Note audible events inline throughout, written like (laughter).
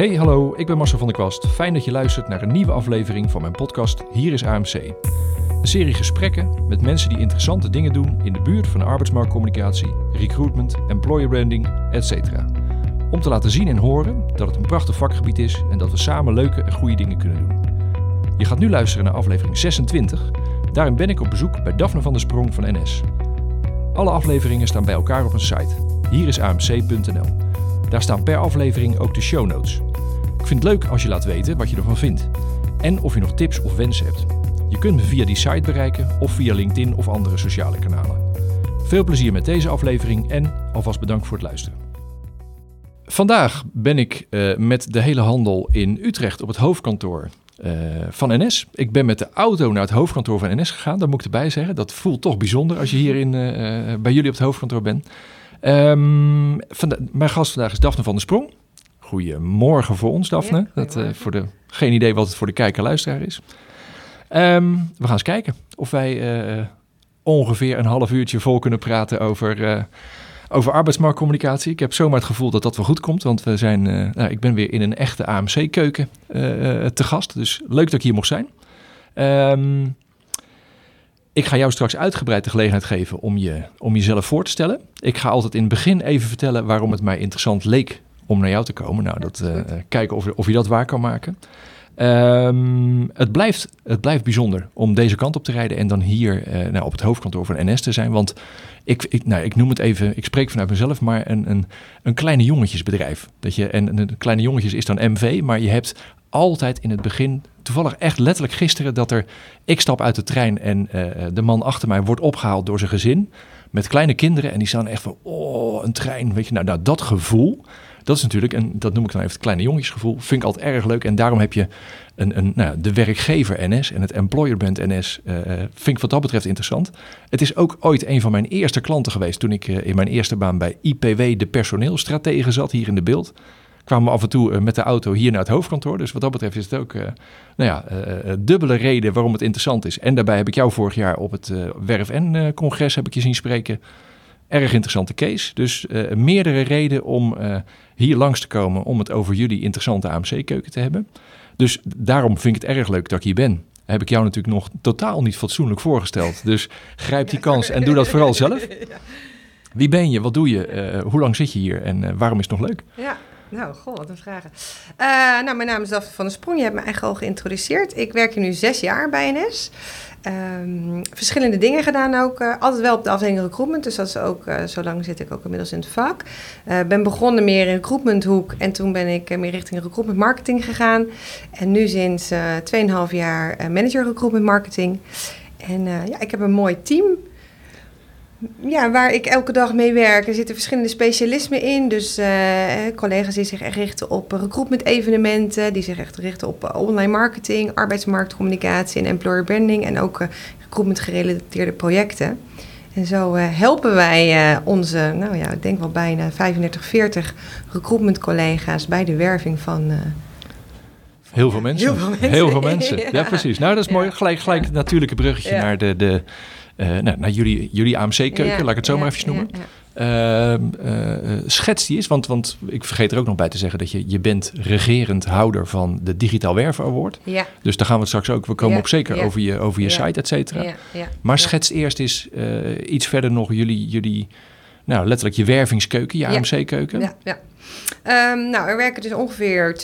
Hey, hallo, ik ben Marcel van der Kwast. Fijn dat je luistert naar een nieuwe aflevering van mijn podcast Hier is AMC. Een serie gesprekken met mensen die interessante dingen doen in de buurt van arbeidsmarktcommunicatie, recruitment, employer branding, etc. Om te laten zien en horen dat het een prachtig vakgebied is en dat we samen leuke en goede dingen kunnen doen. Je gaat nu luisteren naar aflevering 26. Daarin ben ik op bezoek bij Daphne van der Sprong van NS. Alle afleveringen staan bij elkaar op een site. Hier is amc.nl. Daar staan per aflevering ook de show notes. Ik vind het leuk als je laat weten wat je ervan vindt. En of je nog tips of wensen hebt. Je kunt me via die site bereiken of via LinkedIn of andere sociale kanalen. Veel plezier met deze aflevering en alvast bedankt voor het luisteren. Vandaag ben ik uh, met de hele handel in Utrecht op het hoofdkantoor uh, van NS. Ik ben met de auto naar het hoofdkantoor van NS gegaan. Dat moet ik erbij zeggen. Dat voelt toch bijzonder als je hier in, uh, bij jullie op het hoofdkantoor bent. Um, mijn gast vandaag is Daphne van der Sprong. Goedemorgen voor ons, Daphne. Ja, dat, uh, voor de, geen idee wat het voor de kijker luisteraar is. Um, we gaan eens kijken of wij uh, ongeveer een half uurtje vol kunnen praten over, uh, over arbeidsmarktcommunicatie. Ik heb zomaar het gevoel dat dat wel goed komt, want we zijn, nou, ik ben weer in een echte AMC-keuken te gast. Dus leuk dat ik hier mocht zijn. Um, ik ga jou straks uitgebreid de gelegenheid geven om, je, om jezelf voor te stellen. Ik ga altijd in het begin even vertellen waarom het mij interessant leek om naar jou te komen. Nou, dat, uh, kijken of, of je dat waar kan maken. Um, het, blijft, het blijft bijzonder om deze kant op te rijden en dan hier uh, nou, op het hoofdkantoor van NS te zijn. Want ik, ik, nou, ik noem het even, ik spreek vanuit mezelf, maar een, een, een kleine jongetjesbedrijf. Dat je, en een kleine jongetjes is dan MV, maar je hebt altijd in het begin, toevallig echt letterlijk gisteren, dat er, ik stap uit de trein en uh, de man achter mij wordt opgehaald door zijn gezin met kleine kinderen en die staan echt van, oh, een trein, weet je, nou, nou dat gevoel, dat is natuurlijk, en dat noem ik dan even het kleine jongetjesgevoel, vind ik altijd erg leuk en daarom heb je een, een, nou, de werkgever NS en het employer brand NS, uh, vind ik wat dat betreft interessant. Het is ook ooit een van mijn eerste klanten geweest toen ik uh, in mijn eerste baan bij IPW de personeelstratege zat, hier in de beeld kwamen af en toe uh, met de auto hier naar het hoofdkantoor. Dus wat dat betreft is het ook uh, nou ja, uh, dubbele reden waarom het interessant is. En daarbij heb ik jou vorig jaar op het Werf N-congres heb ik je zien spreken. Erg interessante case. Dus meerdere redenen om hier langs te komen om het over jullie interessante AMC-keuken te hebben. Dus daarom vind ik het erg leuk dat ik hier ben. Heb ik jou natuurlijk nog totaal niet fatsoenlijk voorgesteld. Dus grijp die kans en doe dat vooral zelf. (laughs) Wie ben je? Wat doe je? hoe lang zit je hier? En waarom is het nog leuk? Ja. Nou, goh, wat een vragen. Uh, nou, mijn naam is Daphne van der Sprong. Je hebt me eigenlijk al geïntroduceerd. Ik werk hier nu zes jaar bij NS. Um, verschillende dingen gedaan ook. Uh, altijd wel op de afdeling recruitment. Dus dat is ook, uh, zo lang zit ik ook inmiddels in het vak. Uh, ben begonnen meer in recruitmenthoek. En toen ben ik meer richting recruitment marketing gegaan. En nu sinds 2,5 jaar manager recruitment marketing. En ja, ik heb een mooi team ja, waar ik elke dag mee werk. Er zitten verschillende specialismen in. Dus uh, collega's die zich echt richten op recruitment evenementen. Die zich echt richten op uh, online marketing, arbeidsmarktcommunicatie en employer branding. En ook uh, recruitment gerelateerde projecten. En zo helpen wij onze, nou ja, ik denk wel bijna 35, 40 recruitment collega's bij de werving van... Heel veel mensen. Heel veel mensen. Heel veel mensen. ja. (laughs) ja. precies. Nou, dat is mooi. Gelijk, gelijk het natuurlijke bruggetje naar de, de, nou, naar jullie, jullie AMC-keuken, ja, laat ik het zo maar even noemen. Uh, uh, schets die is, want, want ik vergeet er ook nog bij te zeggen dat je, je bent regerend houder van de Digitaal Werven Award. Ja. Dus daar gaan we het straks ook, we komen op zeker over je, over je site, et cetera. Maar schets eerst eens iets verder nog jullie, jullie nou, letterlijk je wervingskeuken, je AMC-keuken. Ja, ja. Um, nou, er werken dus ongeveer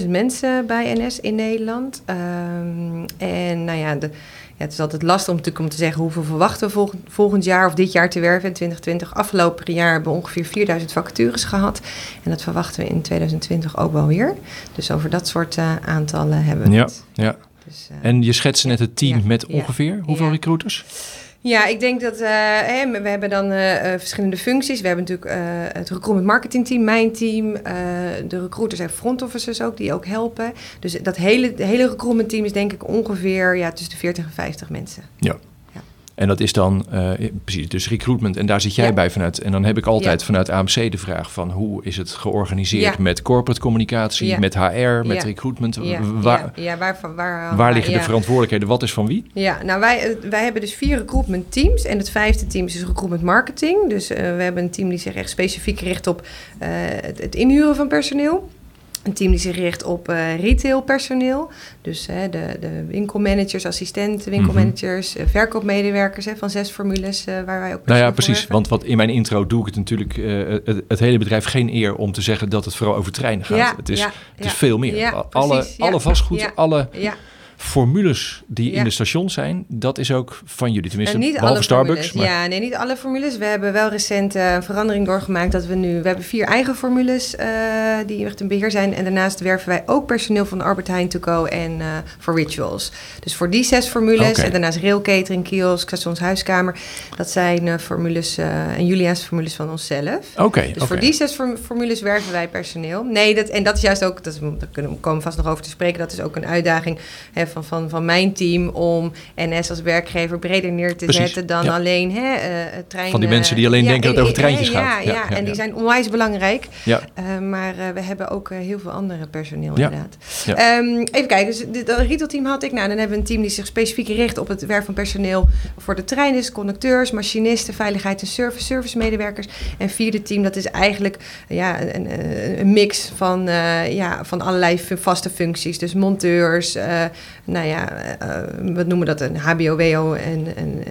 22.000 mensen bij NS in Nederland. Um, en nou ja, de, ja, het is altijd lastig om, te zeggen hoeveel verwachten we volgend, volgend jaar of dit jaar te werven in 2020. Afgelopen jaar hebben we ongeveer 4000 vacatures gehad. En dat verwachten we in 2020 ook wel weer. Dus over dat soort uh, aantallen hebben we ja, het. Ja, dus, uh, en je schetste net het team ja, met ongeveer hoeveel recruiters? Ja, ik denk dat hè, we hebben dan uh, verschillende functies. We hebben natuurlijk het recruitment marketing team, mijn team, de recruiters en front officers ook, die ook helpen. Dus dat hele, hele recruitment team is denk ik ongeveer ja, tussen de 40 en 50 mensen. Ja. En dat is dan uh, precies, dus recruitment. En daar zit jij ja. bij vanuit. En dan heb ik altijd ja. vanuit AMC de vraag van hoe is het georganiseerd ja. met corporate communicatie, met HR, met recruitment. Waar, ja, waar, waar, waar liggen de verantwoordelijkheden? Wat is van wie? Ja, nou wij, wij hebben dus vier recruitment teams. En het vijfde team is dus recruitment marketing. Dus uh, we hebben een team die zich echt specifiek richt op uh, het, het inhuren van personeel. Een team die zich richt op uh, retailpersoneel. Dus de, de winkelmanagers, assistenten, winkelmanagers, mm verkoopmedewerkers van zes formules waar wij ook Nou ja, precies. Want wat in mijn intro doe ik het natuurlijk het, het, hele bedrijf geen eer om te zeggen dat het vooral over treinen gaat. Ja, het is, het is veel meer. alle, alle vastgoed, alle formules die in de station zijn, dat is ook van jullie. Tenminste, niet behalve Starbucks. Maar... Ja, nee, niet alle formules. We hebben wel recent uh, een verandering doorgemaakt dat we nu... We hebben vier eigen formules uh, die echt een beheer zijn. En daarnaast werven wij ook personeel van Albert Heijn To Go en uh, voor Rituals. Dus voor die zes formules en daarnaast rail catering, kiosk, stations, huiskamer. Dat zijn formules en Julia's formules van onszelf. Oké. dus voor die zes formules werven wij personeel. Nee, dat, en dat is juist ook, dat, daar kunnen we komen vast nog over te spreken. Dat is ook een uitdaging hè, van, van, van mijn team om NS als werkgever breder neer te zetten dan alleen hè, uh, trein. Van die mensen die alleen denken dat het over treintjes gaat. Ja, ja, en die zijn onwijs belangrijk. Ja. Uh, maar uh, we hebben ook heel veel andere personeel inderdaad. Um, even kijken, dus het retailteam had ik. Nou, dan hebben we een team die zich specifiek richt op het werk van personeel voor de treinen, conducteurs, machinisten, veiligheid en service, servicemedewerkers. En vierde team, dat is eigenlijk ja, een, een mix van, ja, van allerlei vaste functies. Dus monteurs, nou ja, uh, wat noemen dat een HBO, WO en, en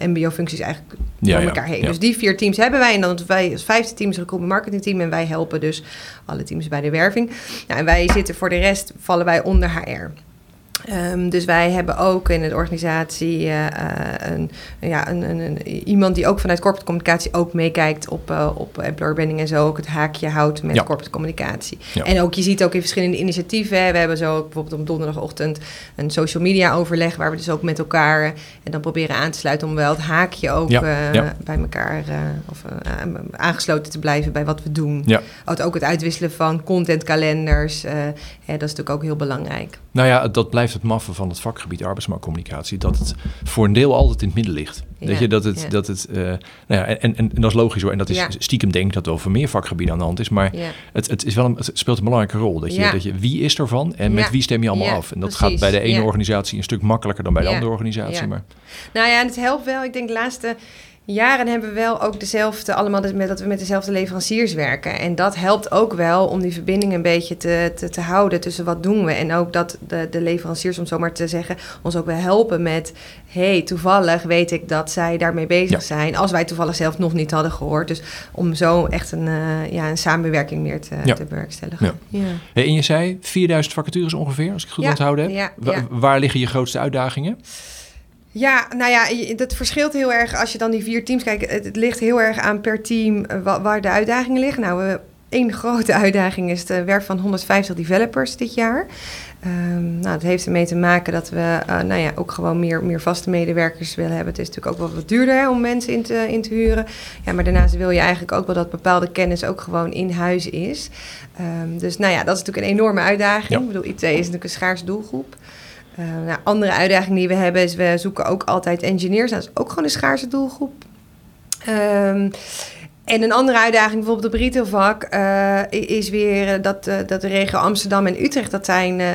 uh, MBO-functies eigenlijk ja, door elkaar heen. Dus die vier teams hebben wij. En dan wij als vijfde team is een recruitment marketing team. En wij helpen dus alle teams bij de werving. Nou, en wij zitten voor de rest, vallen wij onder HR. Um, dus wij hebben ook in de organisatie uh, een, ja, een, een, iemand die ook vanuit corporate communicatie ook meekijkt op, uh, op employer branding en zo ook het haakje houdt met corporate communicatie. Ja. En ook je ziet ook in verschillende initiatieven. Hè, we hebben zo ook bijvoorbeeld op donderdagochtend een social media overleg waar we dus ook met elkaar en dan proberen aan te sluiten om wel het haakje ook ja. Bij elkaar of aangesloten te blijven bij wat we doen. Ook het uitwisselen van contentkalenders. Hè, dat is natuurlijk ook heel belangrijk. Nou ja, dat blijft het maffe van het vakgebied arbeidsmarktcommunicatie. Dat het voor een deel altijd in het midden ligt. Ja, je, dat het, dat het uh, nou ja, en, en, en, dat is logisch hoor. En dat is stiekem denk ik dat er wel voor meer vakgebieden aan de hand is. Maar het, het, is wel een, het speelt een belangrijke rol. Dat je, dat je wie is ervan en met wie stem je allemaal af. En dat gaat bij de ene organisatie een stuk makkelijker dan bij de andere organisatie. Maar... Nou ja, en het helpt wel. Ik denk de laatste jaren hebben we wel ook dezelfde, allemaal met, dat we met dezelfde leveranciers werken. En dat helpt ook wel om die verbinding een beetje te, te, te houden tussen wat doen we. En ook dat de, de leveranciers, om zo maar te zeggen, ons ook wel helpen met... hey, toevallig weet ik dat zij daarmee bezig zijn. Als wij toevallig zelf nog niet hadden gehoord. Dus om zo echt een, uh, ja, een samenwerking meer te, ja. te bewerkstelligen. Ja. Hey, en je zei 4000 vacatures ongeveer, als ik goed onthouden heb. Waar liggen je grootste uitdagingen? Ja, nou ja, dat verschilt heel erg als je dan die vier teams kijkt. Het, ligt heel erg aan per team eh, waar de uitdagingen liggen. Nou, één grote (laughs) uitdaging is het werk van 150 developers dit jaar. Um, nou, dat heeft ermee te maken dat we uh, nou ja, ook gewoon meer, meer vaste medewerkers willen hebben. Het is natuurlijk ook wel wat duurder hè, om mensen in te, in te huren. Ja, maar daarnaast wil je eigenlijk ook wel dat bepaalde kennis ook gewoon in huis is. Um, dus nou ja, dat is natuurlijk een enorme uitdaging. Ja. Ik bedoel, IT is natuurlijk een schaars doelgroep. Uh, nou, andere uitdaging die we hebben is, we zoeken ook altijd engineers. Nou, dat is ook gewoon een schaarse doelgroep. Um, en een andere uitdaging bijvoorbeeld op retailvak uh, is weer dat, uh, dat de regio Amsterdam en Utrecht, dat zijn, uh,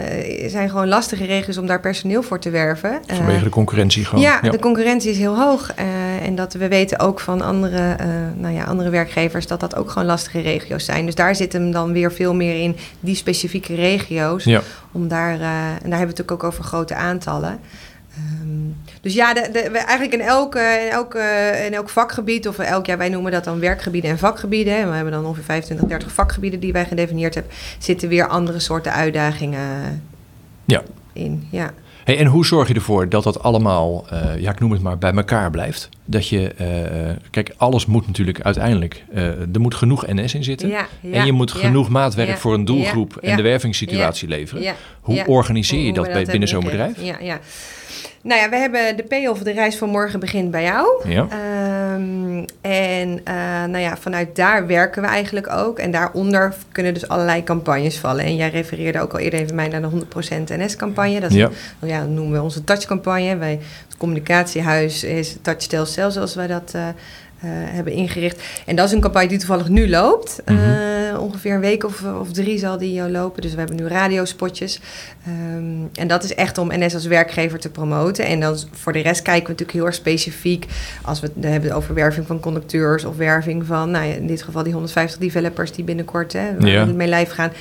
zijn gewoon lastige regio's om daar personeel voor te werven. Vanwege de concurrentie gewoon. Ja, de concurrentie is heel hoog. En dat we weten ook van andere, nou ja, andere werkgevers dat dat ook gewoon lastige regio's zijn. Dus daar zit hem dan weer veel meer in die specifieke regio's. Ja. Om daar, en daar hebben we het natuurlijk ook over grote aantallen. Um, dus ja, de, de, eigenlijk in elk, in, elk, in elk vakgebied, of elk jaar, wij noemen dat dan werkgebieden en vakgebieden. En we hebben dan ongeveer 25, 30 vakgebieden die wij gedefinieerd hebben. Zitten weer andere soorten uitdagingen ja. in. Ja. Hey, en hoe zorg je ervoor dat dat allemaal, uh, ja, ik noem het maar, bij elkaar blijft? Dat je, uh, kijk, alles moet natuurlijk uiteindelijk, uh, er moet genoeg NS in zitten. Ja, ja, en je moet genoeg maatwerk voor een doelgroep en de wervingssituatie leveren. Hoe organiseer je dat, bij, binnen zo'n bedrijf? Ja, ja. Nou ja, we hebben de payoff, de reis van morgen begint bij jou. Ja. Um, en uh, nou ja, vanuit daar werken we eigenlijk ook. En daaronder kunnen dus allerlei campagnes vallen. En jij refereerde ook al eerder even mij naar de 100% NS-campagne. Dat, is, ja. Een, ja, dat noemen we onze touch-campagne. Wij, het communicatiehuis is touch zelfs zoals wij dat... Uh, hebben ingericht. En dat is een campagne die toevallig nu loopt. Mhm. ongeveer een week of, of drie zal die lopen. Dus we hebben nu radiospotjes. Um, en dat is echt om NS als werkgever te promoten. En dan voor de rest kijken we natuurlijk heel erg specifiek. Als we het hebben over werving van conducteurs of werving van, nou ja, in dit geval die 150 developers die binnenkort hè, ja. mee live gaan.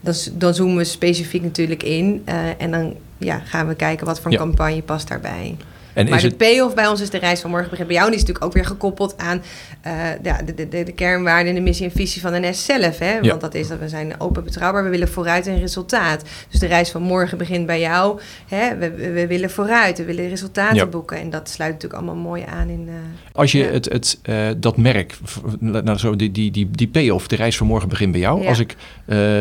Dan, dan zoomen we specifiek natuurlijk in. Uh, en dan ja, gaan we kijken wat voor een campagne past daarbij. En maar de payoff bij ons is de reis van morgen begint bij jou. Die is natuurlijk ook weer gekoppeld aan uh, de, de, de, de kernwaarden en de missie en visie van NS zelf. Hè? Want dat is dat we zijn open betrouwbaar. We willen vooruit en resultaat. Dus de reis van morgen begint bij jou. Hè? We, we, willen vooruit. We willen resultaten boeken. En dat sluit natuurlijk allemaal mooi aan in... Uh, als je het, het, uh, dat merk, nou, zo, die, die, die, die payoff, de reis van morgen begint bij jou. Als ik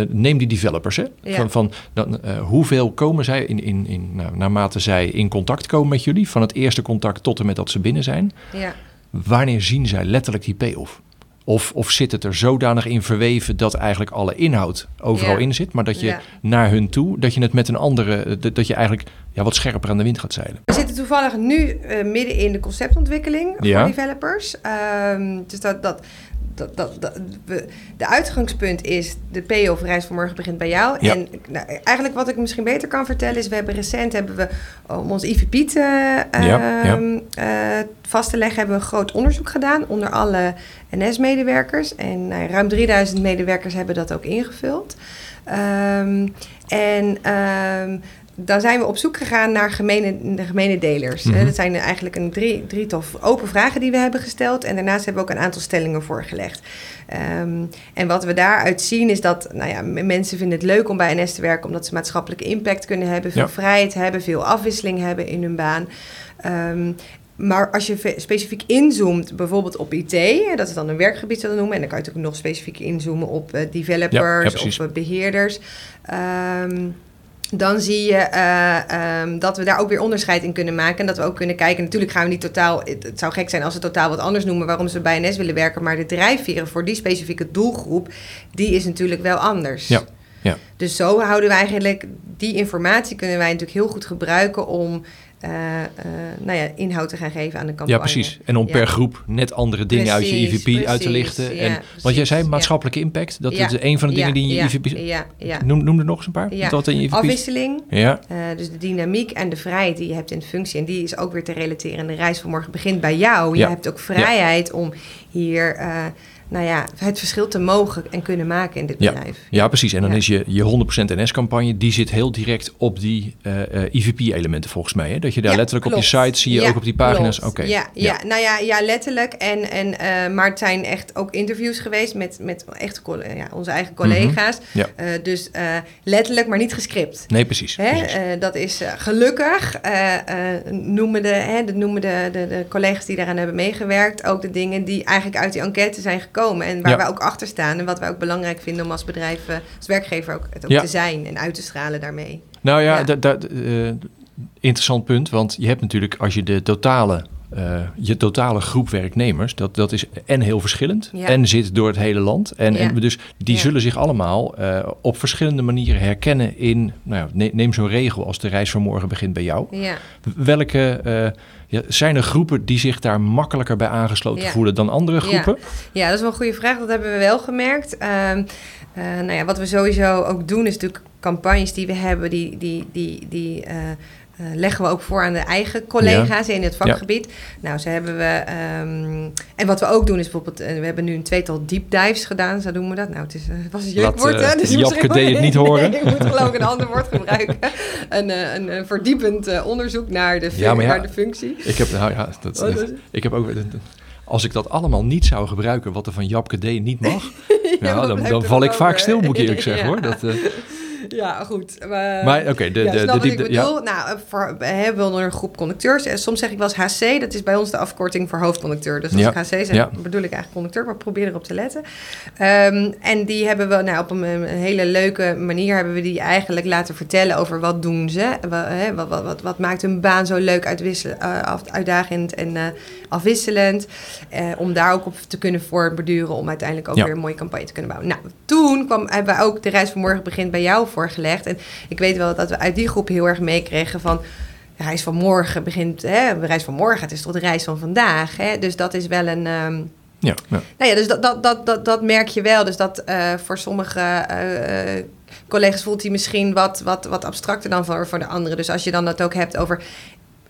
neem die developers, hè? Van, van dan, hoeveel komen zij in, in, in nou, naarmate zij in contact komen met jullie? Van het eerste contact tot en met dat ze binnen zijn. Ja. Wanneer zien zij letterlijk die payoff? Of, of zit het er zodanig in verweven dat eigenlijk alle inhoud overal in zit, maar dat je naar hun toe, dat je het met een andere, dat je eigenlijk ja, wat scherper aan de wind gaat zeilen? We zitten toevallig nu uh, midden in de conceptontwikkeling voor developers. Um, dus dat, dat, dat, dat, de uitgangspunt is de payoff reis van morgen begint bij jou. En nou, eigenlijk wat ik misschien beter kan vertellen is, we hebben recent hebben we om ons IVP te, ehm, eh, vast te leggen, hebben we een groot onderzoek gedaan onder alle NS-medewerkers. En nou, ruim 3000 medewerkers hebben dat ook ingevuld. Um, en um, dan zijn we op zoek gegaan naar gemene, de gemene delers. Mm Dat zijn eigenlijk een drie, drietal open vragen die we hebben gesteld. En daarnaast hebben we ook een aantal stellingen voorgelegd. Um, en wat we daaruit zien is dat nou ja, mensen vinden het leuk om bij NS te werken... omdat ze maatschappelijke impact kunnen hebben, veel vrijheid hebben... veel afwisseling hebben in hun baan. Um, maar als je specifiek inzoomt, bijvoorbeeld op IT, dat is dan een werkgebied zullen noemen, en dan kan je natuurlijk nog specifiek inzoomen op uh, developers ja, of uh, beheerders. Um, dan zie je uh, um, dat we daar ook weer onderscheid in kunnen maken. En dat we ook kunnen kijken. Natuurlijk gaan we niet totaal. Het, zou gek zijn als we totaal wat anders noemen waarom ze bij NS willen werken. Maar de drijfveren voor die specifieke doelgroep, die is natuurlijk wel anders. Ja. Ja. Dus zo houden we eigenlijk die informatie kunnen wij natuurlijk heel goed gebruiken om uh, nou ja, inhoud te gaan geven aan de campagne. Ja, precies. En om per groep net andere dingen uit je IVP uit te lichten. en, want jij zei maatschappelijke impact. Dat is een van de dingen die in je IVP... Noem, noem er nog eens een paar. Wat in je IVP Afwisseling. Ja. Uh, dus de dynamiek en de vrijheid die je hebt in functie. En die is ook weer te relateren. En de reis van morgen begint bij jou. Je hebt ook vrijheid om hier nou ja, het verschil te mogen en kunnen maken in dit bedrijf. Ja, precies. En dan is je, je 100% NS-campagne, die zit heel direct op die uh, uh, IVP-elementen volgens mij. Hè? Dat je daar letterlijk op je site zie je ook op die pagina's. Oké. Ja, ja, nou ja, ja letterlijk. En, en, uh, maar het zijn echt ook interviews geweest met, met echt ja, onze eigen collega's. Mm dus letterlijk, maar niet gescript. Nee, precies. Hè? precies. dat is gelukkig, noemen, de, hè, de, noemen de, de, de collega's die daaraan hebben meegewerkt, ook de dingen die eigenlijk uit die enquête zijn gekomen en waar wij ook achter staan. En wat wij ook belangrijk vinden om als bedrijf, eh, als werkgever ook, het ook te zijn en uit te stralen daarmee. Nou ja, dat uh, interessant punt. Want je hebt natuurlijk, als je de totale uh, je totale groep werknemers, dat, dat is en heel verschillend en zit door het hele land. En, en dus die zullen zich allemaal uh, op verschillende manieren herkennen in, nou ja, neem zo'n regel als de reis van morgen begint bij jou. Welke uh, ja, zijn er groepen die zich daar makkelijker bij aangesloten voelen dan andere groepen? Ja. dat is wel een goede vraag. Dat hebben we wel gemerkt. Uh, nou ja, wat we sowieso ook doen is natuurlijk campagnes die we hebben, die, die, die, die leggen we ook voor aan de eigen collega's in het vakgebied. Nou, ze hebben we. Um, en wat we ook doen is bijvoorbeeld. Uh, we hebben nu een tweetal deep dives gedaan, zo doen we dat. Nou, het is, uh, was een jukwoord, hè? Dus Japke deed het niet horen. (laughs) Nee, ik moet geloof ik een ander woord (laughs) gebruiken. een, een, een verdiepend onderzoek naar de, ja, ja, naar de functie. Ik heb, nou, ja, dat, dat, ik heb ook. Als ik dat allemaal niet zou gebruiken, wat er van Japke deed niet mag, (laughs) ja, dan, dan val ik vaak stil, moet ik eerlijk zeggen hoor. Dat, (laughs) ja, goed. Maar, maar oké, de, ja, de, de, ik bedoel? Ja. Nou, voor, we hebben een groep conducteurs. En soms zeg ik wel eens HC, dat is bij ons de afkorting voor hoofdconducteur. Dus als ja. ik HC zeg, bedoel ik eigenlijk conducteur, maar probeer erop te letten. Um, en die hebben we, nou, op een, een, hele leuke manier hebben we die eigenlijk laten vertellen over wat doen ze. Wat, wat, wat, wat maakt hun baan zo leuk, uitwissel, uh, uitdagend en uh, afwisselend. Uh, om daar ook op te kunnen voortborduren, om uiteindelijk ook weer een mooie campagne te kunnen bouwen. Nou, toen kwam, hebben we ook de reis van morgen begint bij jou voorgelegd. En ik weet wel dat we uit die groep heel erg meekregen van de reis van morgen begint, hè, de reis van morgen, het is toch de reis van vandaag. Hè? Dus dat is wel een... ehm, Ja, ja. nou ja, dus dat, dat, dat, dat, dat merk je wel. Dus dat eh, voor sommige eh, eh, collega's voelt hij misschien wat, wat, wat abstracter dan voor, voor de anderen. Dus als je dan dat ook hebt over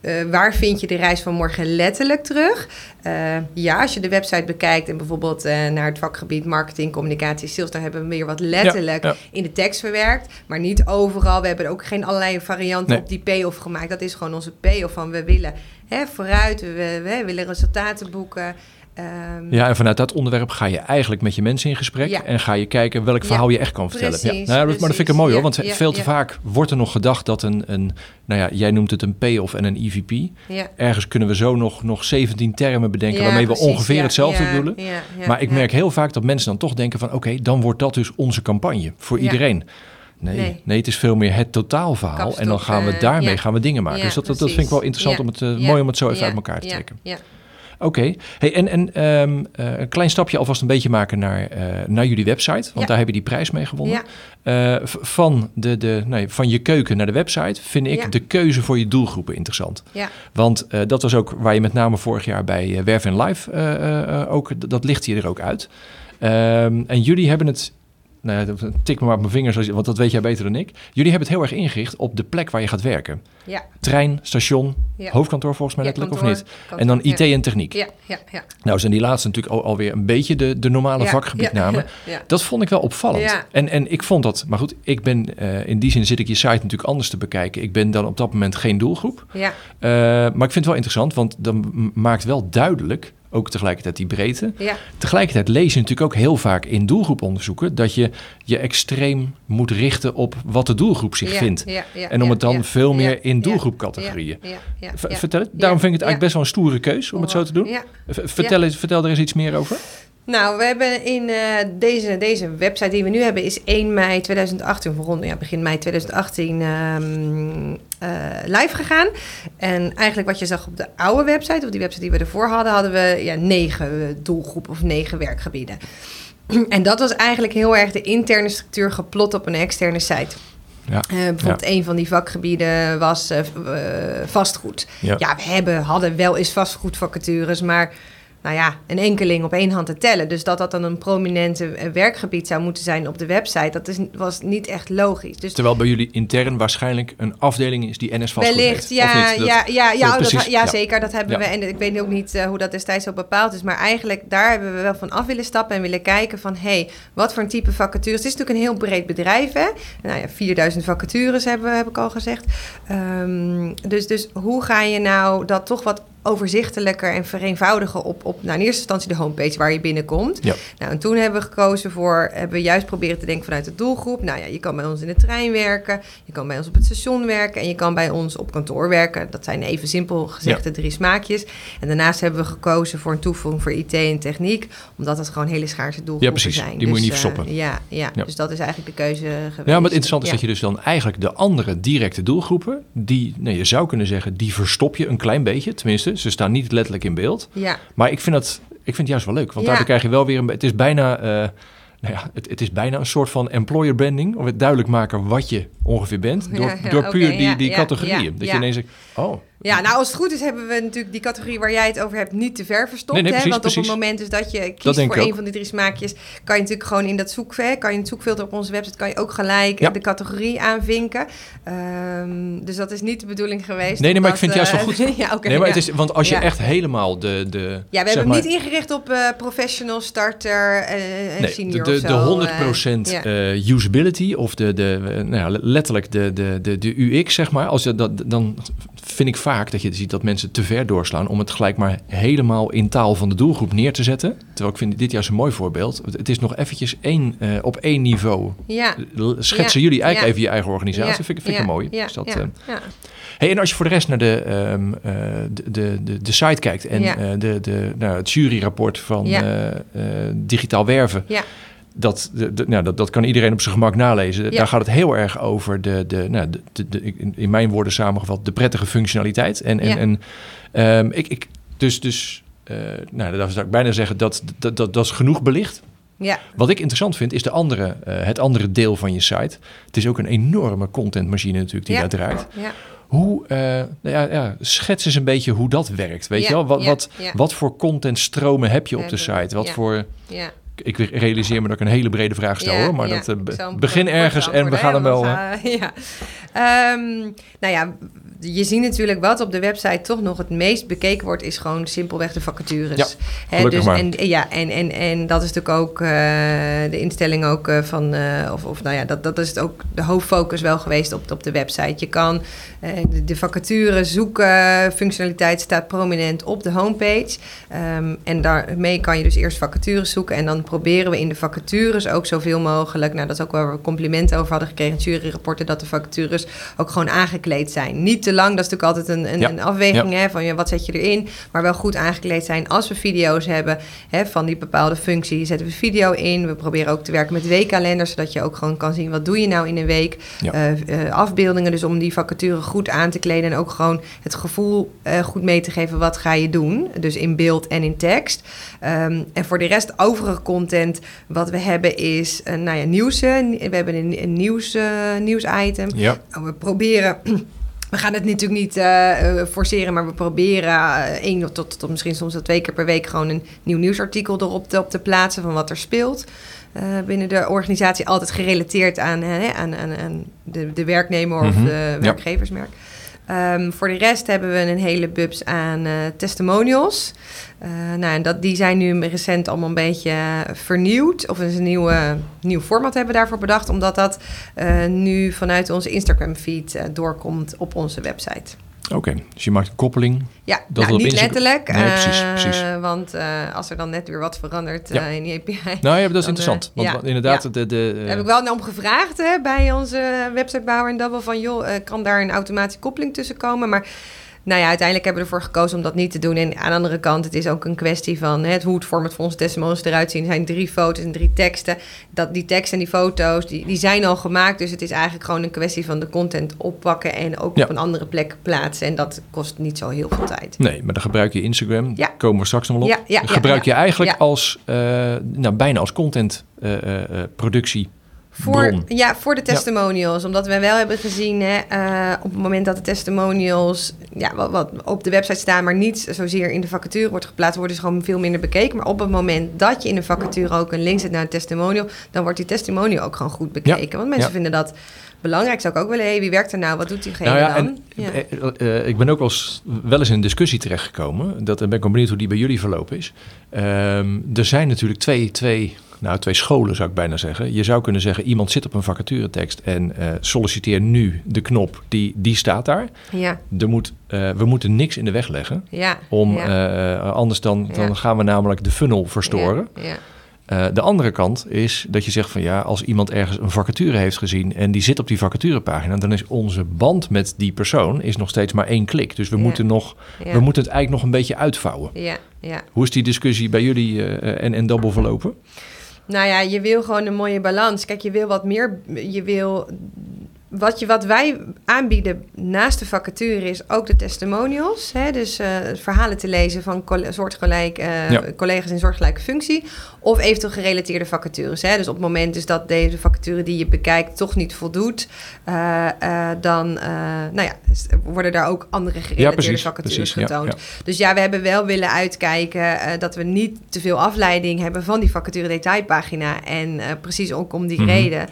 eh, waar vind je de reis van morgen letterlijk terug? Eh, ja, als je de website bekijkt en bijvoorbeeld eh, naar het vakgebied marketing, communicatie, sales, daar hebben we meer wat letterlijk Ja, ja. in de tekst verwerkt. Maar niet overal. We hebben ook geen allerlei varianten Nee. op die payoff gemaakt. Dat is gewoon onze payoff van we willen hè, vooruit, we, we, we willen resultaten boeken. Ehm, Ja, en vanuit dat onderwerp ga je eigenlijk met je mensen in gesprek Ja. en ga je kijken welk verhaal je echt kan vertellen. precies, ja. Nou, maar dat vind ik precies. mooi hoor, want veel te vaak wordt er nog gedacht dat een, een nou ja, jij noemt het een payoff en een EVP. ja. Ergens kunnen we zo nog, nog 17 termen bedenken waarmee we ongeveer hetzelfde bedoelen. maar ik merk heel vaak dat mensen dan toch denken van oké, dan wordt dat dus onze campagne voor iedereen. Nee, nee. Nee. het is veel meer het totaalverhaal. Kapstok, en dan gaan we eh, daarmee gaan we dingen maken. Ja, dus dat, dat, vind ik wel interessant om het eh, mooi om het zo even uit elkaar te trekken. Ja, Oké, hey, en, en ehm, eh, een klein stapje alvast een beetje maken naar, eh, naar jullie website. Want Ja. daar heb je die prijs mee gewonnen. ja, Eh, van, de, de, nee, van je keuken naar de website vind ik Ja. de keuze voor je doelgroepen interessant. ja, Want dat was ook waar je met name vorig jaar bij Werf en Live ook, dat ligt hier er ook uit. Ehm, en jullie hebben het, nou ja, tik me maar op mijn vingers, want dat weet jij beter dan ik. Jullie hebben het heel erg ingericht op de plek waar je gaat werken. ja. Trein, station, Ja. hoofdkantoor volgens mij letterlijk kantoor, of niet? kantoor, En dan IT en techniek. Ja, ja, ja. Nou zijn die laatste natuurlijk al, alweer een beetje de, de normale vakgebiednamen. (laughs) Dat vond ik wel opvallend. En, en ik vond dat, maar goed, ik ben eh, in die zin zit ik je site natuurlijk anders te bekijken. Ik ben dan op dat moment geen doelgroep. ja, Eh, maar ik vind het wel interessant, want dan maakt wel duidelijk, ook tegelijkertijd die breedte. ja, Tegelijkertijd lees je natuurlijk ook heel vaak in doelgroeponderzoeken dat je je extreem moet richten op wat de doelgroep zich ja, vindt. ja, En om het dan veel meer in doelgroepcategorieën. Ja, ja, ja, V- ja. Vertel het. Daarom vind ik het eigenlijk best wel een stoere keus om het zo te doen. Ja. V- Vertel, vertel er eens iets meer over. Nou, we hebben in eh, deze, deze website die we nu hebben is 1 mei 2018, of rond ja, begin mei 2018 ehm, eh, live gegaan. En eigenlijk wat je zag op de oude website, of die website die we ervoor hadden, hadden we ja, negen eh, doelgroepen of negen werkgebieden. (clears throat) En dat was eigenlijk heel erg de interne structuur geplot op een externe site. Ja. Bijvoorbeeld een van die vakgebieden was vastgoed. Ja. Ja, we hebben, hadden wel eens vastgoedvacatures, maar nou ja, een enkeling op één hand te tellen. Dus dat dat dan een prominente eh, werkgebied zou moeten zijn op de website, dat is, was niet echt logisch. Dus Terwijl bij jullie intern waarschijnlijk een afdeling is die NS vastgoed Wellicht, ja? Dat- ja, ja, ja, dat- ja, zeker. Dat hebben Ja. we. En ik weet ook niet eh, hoe dat destijds zo bepaald is. Maar eigenlijk, daar hebben we wel van af willen stappen en willen kijken van... hé, hey, wat voor een type vacatures... Het is natuurlijk een heel breed bedrijf, hè? Nou ja, 4000 vacatures hebben we, heb ik al gezegd. Ehm, dus, dus hoe ga je nou dat toch wat overzichtelijker en vereenvoudigen op, op nou, in eerste instantie de homepage waar je binnenkomt. Ja. Nou, en toen hebben we gekozen voor, hebben we juist proberen te denken vanuit de doelgroep. Nou ja, je kan bij ons in de trein werken, je kan bij ons op het station werken en je kan bij ons op kantoor werken. Dat zijn even simpel gezegd de drie smaakjes. En daarnaast hebben we gekozen voor een toevoeging voor IT en techniek, omdat het gewoon hele schaarse doelgroepen Ja, precies. zijn. Die moet je niet eh, verstoppen. ja, ja, Ja. dus dat is eigenlijk de keuze geweest. Ja, maar het interessante is dat je dus dan eigenlijk de andere directe doelgroepen, die, nee, je zou kunnen zeggen, die verstop je een klein beetje. Tenminste, ze staan niet letterlijk in beeld. Ja, Maar ik vind, dat, ik vind het juist wel leuk, want daardoor krijg je wel weer een... Het is bijna... eh, nou ja, het, het is bijna een soort van employer branding. Of het duidelijk maken wat je ongeveer bent. Door, Ja, ja, door puur die, die categorieën. dat je ineens zegt, oh, Ja, nou als het goed is hebben we natuurlijk die categorie waar jij het over hebt niet te ver verstopt. Nee, nee, hè? precies, Want op het moment dus dat je kiest Dat voor een van die drie smaakjes, kan je natuurlijk gewoon in dat zoekveld, kan je het zoekfilter op onze website, kan je ook gelijk Ja. de categorie aanvinken. Ehm, dus dat is niet de bedoeling geweest. Nee, nee, maar ik vind het juist wel (laughs) ja, oké. nee, maar ja. het is, want als je echt helemaal de... de ja, we hebben hem niet ingericht op eh, professional, starter eh, en Nee, senior de, de, zo. de 100% eh, usability of de, de, nou ja, letterlijk de, de, de, de UX, zeg maar. Als je dat, dan vind ik vaak dat je ziet dat mensen te ver doorslaan om het gelijk maar helemaal in taal van de doelgroep neer te zetten. Terwijl ik vind dit juist een mooi voorbeeld. Het is nog eventjes één, eh, op één niveau. ja. Schetsen Ja, jullie eigenlijk ja. even je eigen organisatie. Ja, vind ik, vind ik mooi. Ja, Dus dat, ja, eh, ja. Hey, en als je voor de rest naar de, ehm, eh, de, de, de, de site kijkt en de, de, nou, het juryrapport van Digitaal Werven, Ja. Dat, de, de- nou, dat, dat kan iedereen op zijn gemak nalezen. Ja. Daar gaat het heel erg over de, de, nou, de, de, de- in, mijn woorden samengevat, de prettige functionaliteit. En, en, Ja. en ehm, ik, ik, dus, dus eh, nou, dat zou ik bijna zeggen, dat, dat, dat, dat is genoeg belicht. ja. Wat ik interessant vind, is de andere, eh, het andere deel van je site. Het is ook een enorme contentmachine natuurlijk die Ja. daar draait. ja. Hoe, uh, ja, ja, schets eens een beetje hoe dat werkt. Weet je wel? Wat, wat, wat voor contentstromen heb je op de site? Wat ja. voor... Ik realiseer me dat ik een hele brede vraag stel, Ja, hoor. Maar ja. dat, eh, begin ergens en we gaan hem wel... eh, uh, (laughs) ja. Ehm, nou ja, je ziet natuurlijk wat op de website toch nog het meest bekeken wordt, is gewoon simpelweg de vacatures. Ja, dus, maar. En, ja, en, en, en dat is natuurlijk ook eh, de instelling ook eh, van, eh, of, of nou ja, dat, dat is het ook de hoofdfocus wel geweest op, op de website. Je kan de, de vacature zoeken, functionaliteit staat prominent op de homepage. Ehm, en daarmee kan je dus eerst vacatures zoeken en dan proberen we in de vacatures ook zoveel mogelijk, nou dat is ook waar we complimenten over hadden gekregen juryrapporten, dat de vacatures ook gewoon aangekleed zijn. Niet te lang, dat is natuurlijk altijd een, een, Ja. een afweging hè, van ja, wat zet je erin, maar wel goed aangekleed zijn. Als we video's hebben hè, van die bepaalde functie, zetten we video in. We proberen ook te werken met weekkalenders, zodat je ook gewoon kan zien wat doe je nou in een week. Ja. Eh, eh, afbeeldingen, dus om die vacature goed aan te kleden en ook gewoon het gevoel eh, goed mee te geven wat ga je doen. Dus in beeld en in tekst. Ehm, en voor de rest overige content wat we hebben is uh, nou ja, nieuws. We hebben een, een nieuws, nieuwsitem. ja, Nou, We proberen. We gaan het natuurlijk niet eh, eh, forceren, maar we proberen eh, één tot, tot misschien soms wel twee keer per week gewoon een nieuw nieuwsartikel erop te, op te plaatsen van wat er speelt. binnen de organisatie altijd gerelateerd aan, hè, aan, aan, aan de, de werknemer of Mhm, de werkgeversmerk. Ehm, voor de rest hebben we een hele bubs aan eh, testimonials. Eh, nou, en dat, die zijn nu recent allemaal een beetje vernieuwd. Of een nieuwe, nieuw format hebben we daarvoor bedacht. Omdat dat eh, nu vanuit onze Instagram feed doorkomt op onze website. Oké. Dus je maakt een koppeling. Ja, Dat nou, niet letterlijk. Nee, precies, eh, precies. Want eh, als er dan net weer wat verandert Ja. eh, in die API... Nou ja, dat is interessant. Want ja, inderdaad, ja. de... de Daar heb ik wel naar om gevraagd hè, bij onze websitebouwer en Double van... joh, kan daar een automatische koppeling tussen komen? Maar nou ja, uiteindelijk hebben we ervoor gekozen om dat niet te doen. En aan de andere kant, het is ook een kwestie van... Hè, het, hoe het format van onze testimonials eruit zien. Er zijn drie foto's en drie teksten. Dat, die teksten en die foto's, die, die zijn al gemaakt. Dus het is eigenlijk gewoon een kwestie van de content oppakken... en ook Ja. op een andere plek plaatsen. En dat kost niet zo heel veel tijd. Nee, maar dan gebruik je Instagram. Ja. Komen we straks nog wel op. Ja, gebruik je eigenlijk als, eh, nou, bijna als content eh, eh, productie. Voor, Bron. ja, voor de testimonials. Omdat we wel hebben gezien, hè, eh, op het moment dat de testimonials ja, wat, wat op de website staan, maar niet zozeer in de vacature wordt geplaatst, worden ze gewoon veel minder bekeken. Maar op het moment dat je in de vacature ook een link zet naar een testimonial, dan wordt die testimonial ook gewoon goed bekeken. Want mensen ja. vinden dat belangrijk. Zou ik ook willen, hey, wie werkt er nou? Wat doet diegene Nou ja, dan? en, Ja. eh, eh, ik ben ook wel eens, wel eens in een discussie terechtgekomen. Dat, en ben ik wel benieuwd hoe die bij jullie verlopen is. Ehm, er zijn natuurlijk twee, twee, nou, twee scholen, zou ik bijna zeggen. Je zou kunnen zeggen, iemand zit op een vacaturetekst en eh, solliciteer nu de knop, die, die staat daar. ja, Er moet, eh, we moeten niks in de weg leggen. ja. Om, ja. eh, anders dan, dan gaan we namelijk de funnel verstoren. Ja, Eh, de andere kant is dat je zegt van ja, als iemand ergens een vacature heeft gezien en die zit op die vacaturepagina, dan is onze band met die persoon is nog steeds maar één klik. Dus we, Ja. moeten, nog, Ja. we moeten het eigenlijk nog een beetje uitvouwen. ja, ja. Hoe is die discussie bij jullie eh, en, en Double verlopen? Nou ja, je wil gewoon een mooie balans. Kijk, je wil wat meer. Je wil. Wat, je, wat wij aanbieden naast de vacature is ook de testimonials. Hè? Dus eh, verhalen te lezen van soortgelijk, eh, Ja. collega's in soortgelijke functie. Of eventueel gerelateerde vacatures. Hè? Dus op het moment dus dat deze vacature die je bekijkt toch niet voldoet... eh, dan nou ja, worden daar ook andere gerelateerde precies, vacatures precies, getoond. Dus ja, we hebben wel willen uitkijken dat we niet te veel afleiding hebben van die vacature detailpagina. En precies ook om die Mhm. reden.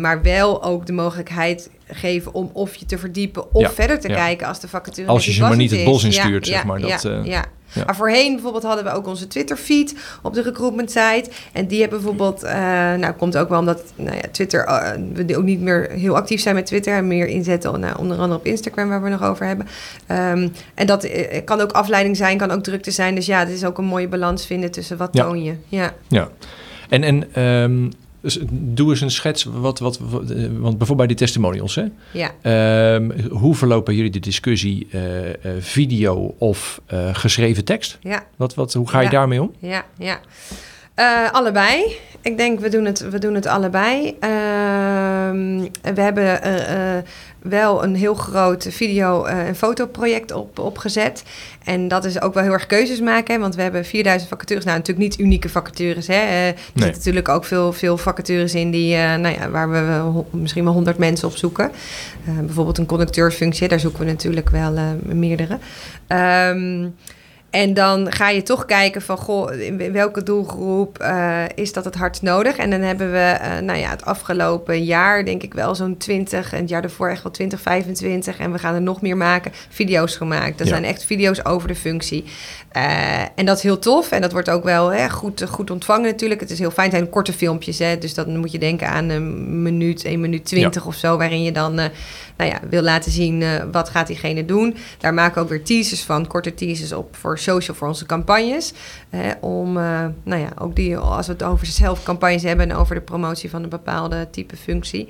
Maar wel ook de mogelijkheid geven om of je te verdiepen of Ja, verder te ja. kijken als de vacature Als je ze maar niet het bos in Ja, stuurt, zeg maar, dat, ja, eh, ja. ja. Maar voorheen bijvoorbeeld hadden we ook onze Twitter feed op de recruitment site. En die hebben bijvoorbeeld, eh, nou komt ook wel omdat nou ja, Twitter, eh, we ook niet meer heel actief zijn met Twitter. En meer inzetten, nou, onder andere op Instagram waar we het nog over hebben. Ehm, en dat kan ook afleiding zijn, kan ook drukte zijn. Dus ja, het is ook een mooie balans vinden tussen wat toon je. Ja. Ja. En, en ehm, dus doe eens een schets, wat, wat, wat, eh, want bijvoorbeeld bij die testimonials, hè? Ja. Ehm, hoe verlopen jullie de discussie eh, eh, video of geschreven tekst? Ja. Wat, wat, hoe ga je Ja. daarmee om? Ja, ja. Eh, allebei. Ik denk, we doen het, we doen het allebei. Ehm, we hebben eh, eh, wel een heel groot video- en fotoproject op, opgezet. En dat is ook wel heel erg keuzes maken. Hè, want we hebben 4000 vacatures. Nou, natuurlijk niet unieke vacatures. Hè. Er Nee. zitten natuurlijk ook veel, veel vacatures in die, nou ja, waar we misschien wel 100 mensen op zoeken. Bijvoorbeeld een conducteursfunctie, daar zoeken we natuurlijk wel meerdere. Ehm, en dan ga je toch kijken van, goh, in welke doelgroep eh, is dat het hardst nodig? En dan hebben we, eh, nou ja, het afgelopen jaar denk ik wel zo'n 20, en het jaar daarvoor echt wel 20, 25. En we gaan er nog meer maken, video's gemaakt. Dat Ja. zijn echt video's over de functie. Eh, en dat is heel tof en dat wordt ook wel hè, goed, goed ontvangen natuurlijk. Het is heel fijn, het zijn korte filmpjes, hè, dus dan moet je denken aan een minuut, 1 minuut 20 of zo, waarin je dan nou ja, wil laten zien eh, wat gaat diegene doen. Daar maken we ook weer teasers van, korte teasers op voor social, voor onze campagnes. Hè, om, eh, nou ja, ook die, als we het over zelfcampagnes hebben en over de promotie van een bepaalde type functie.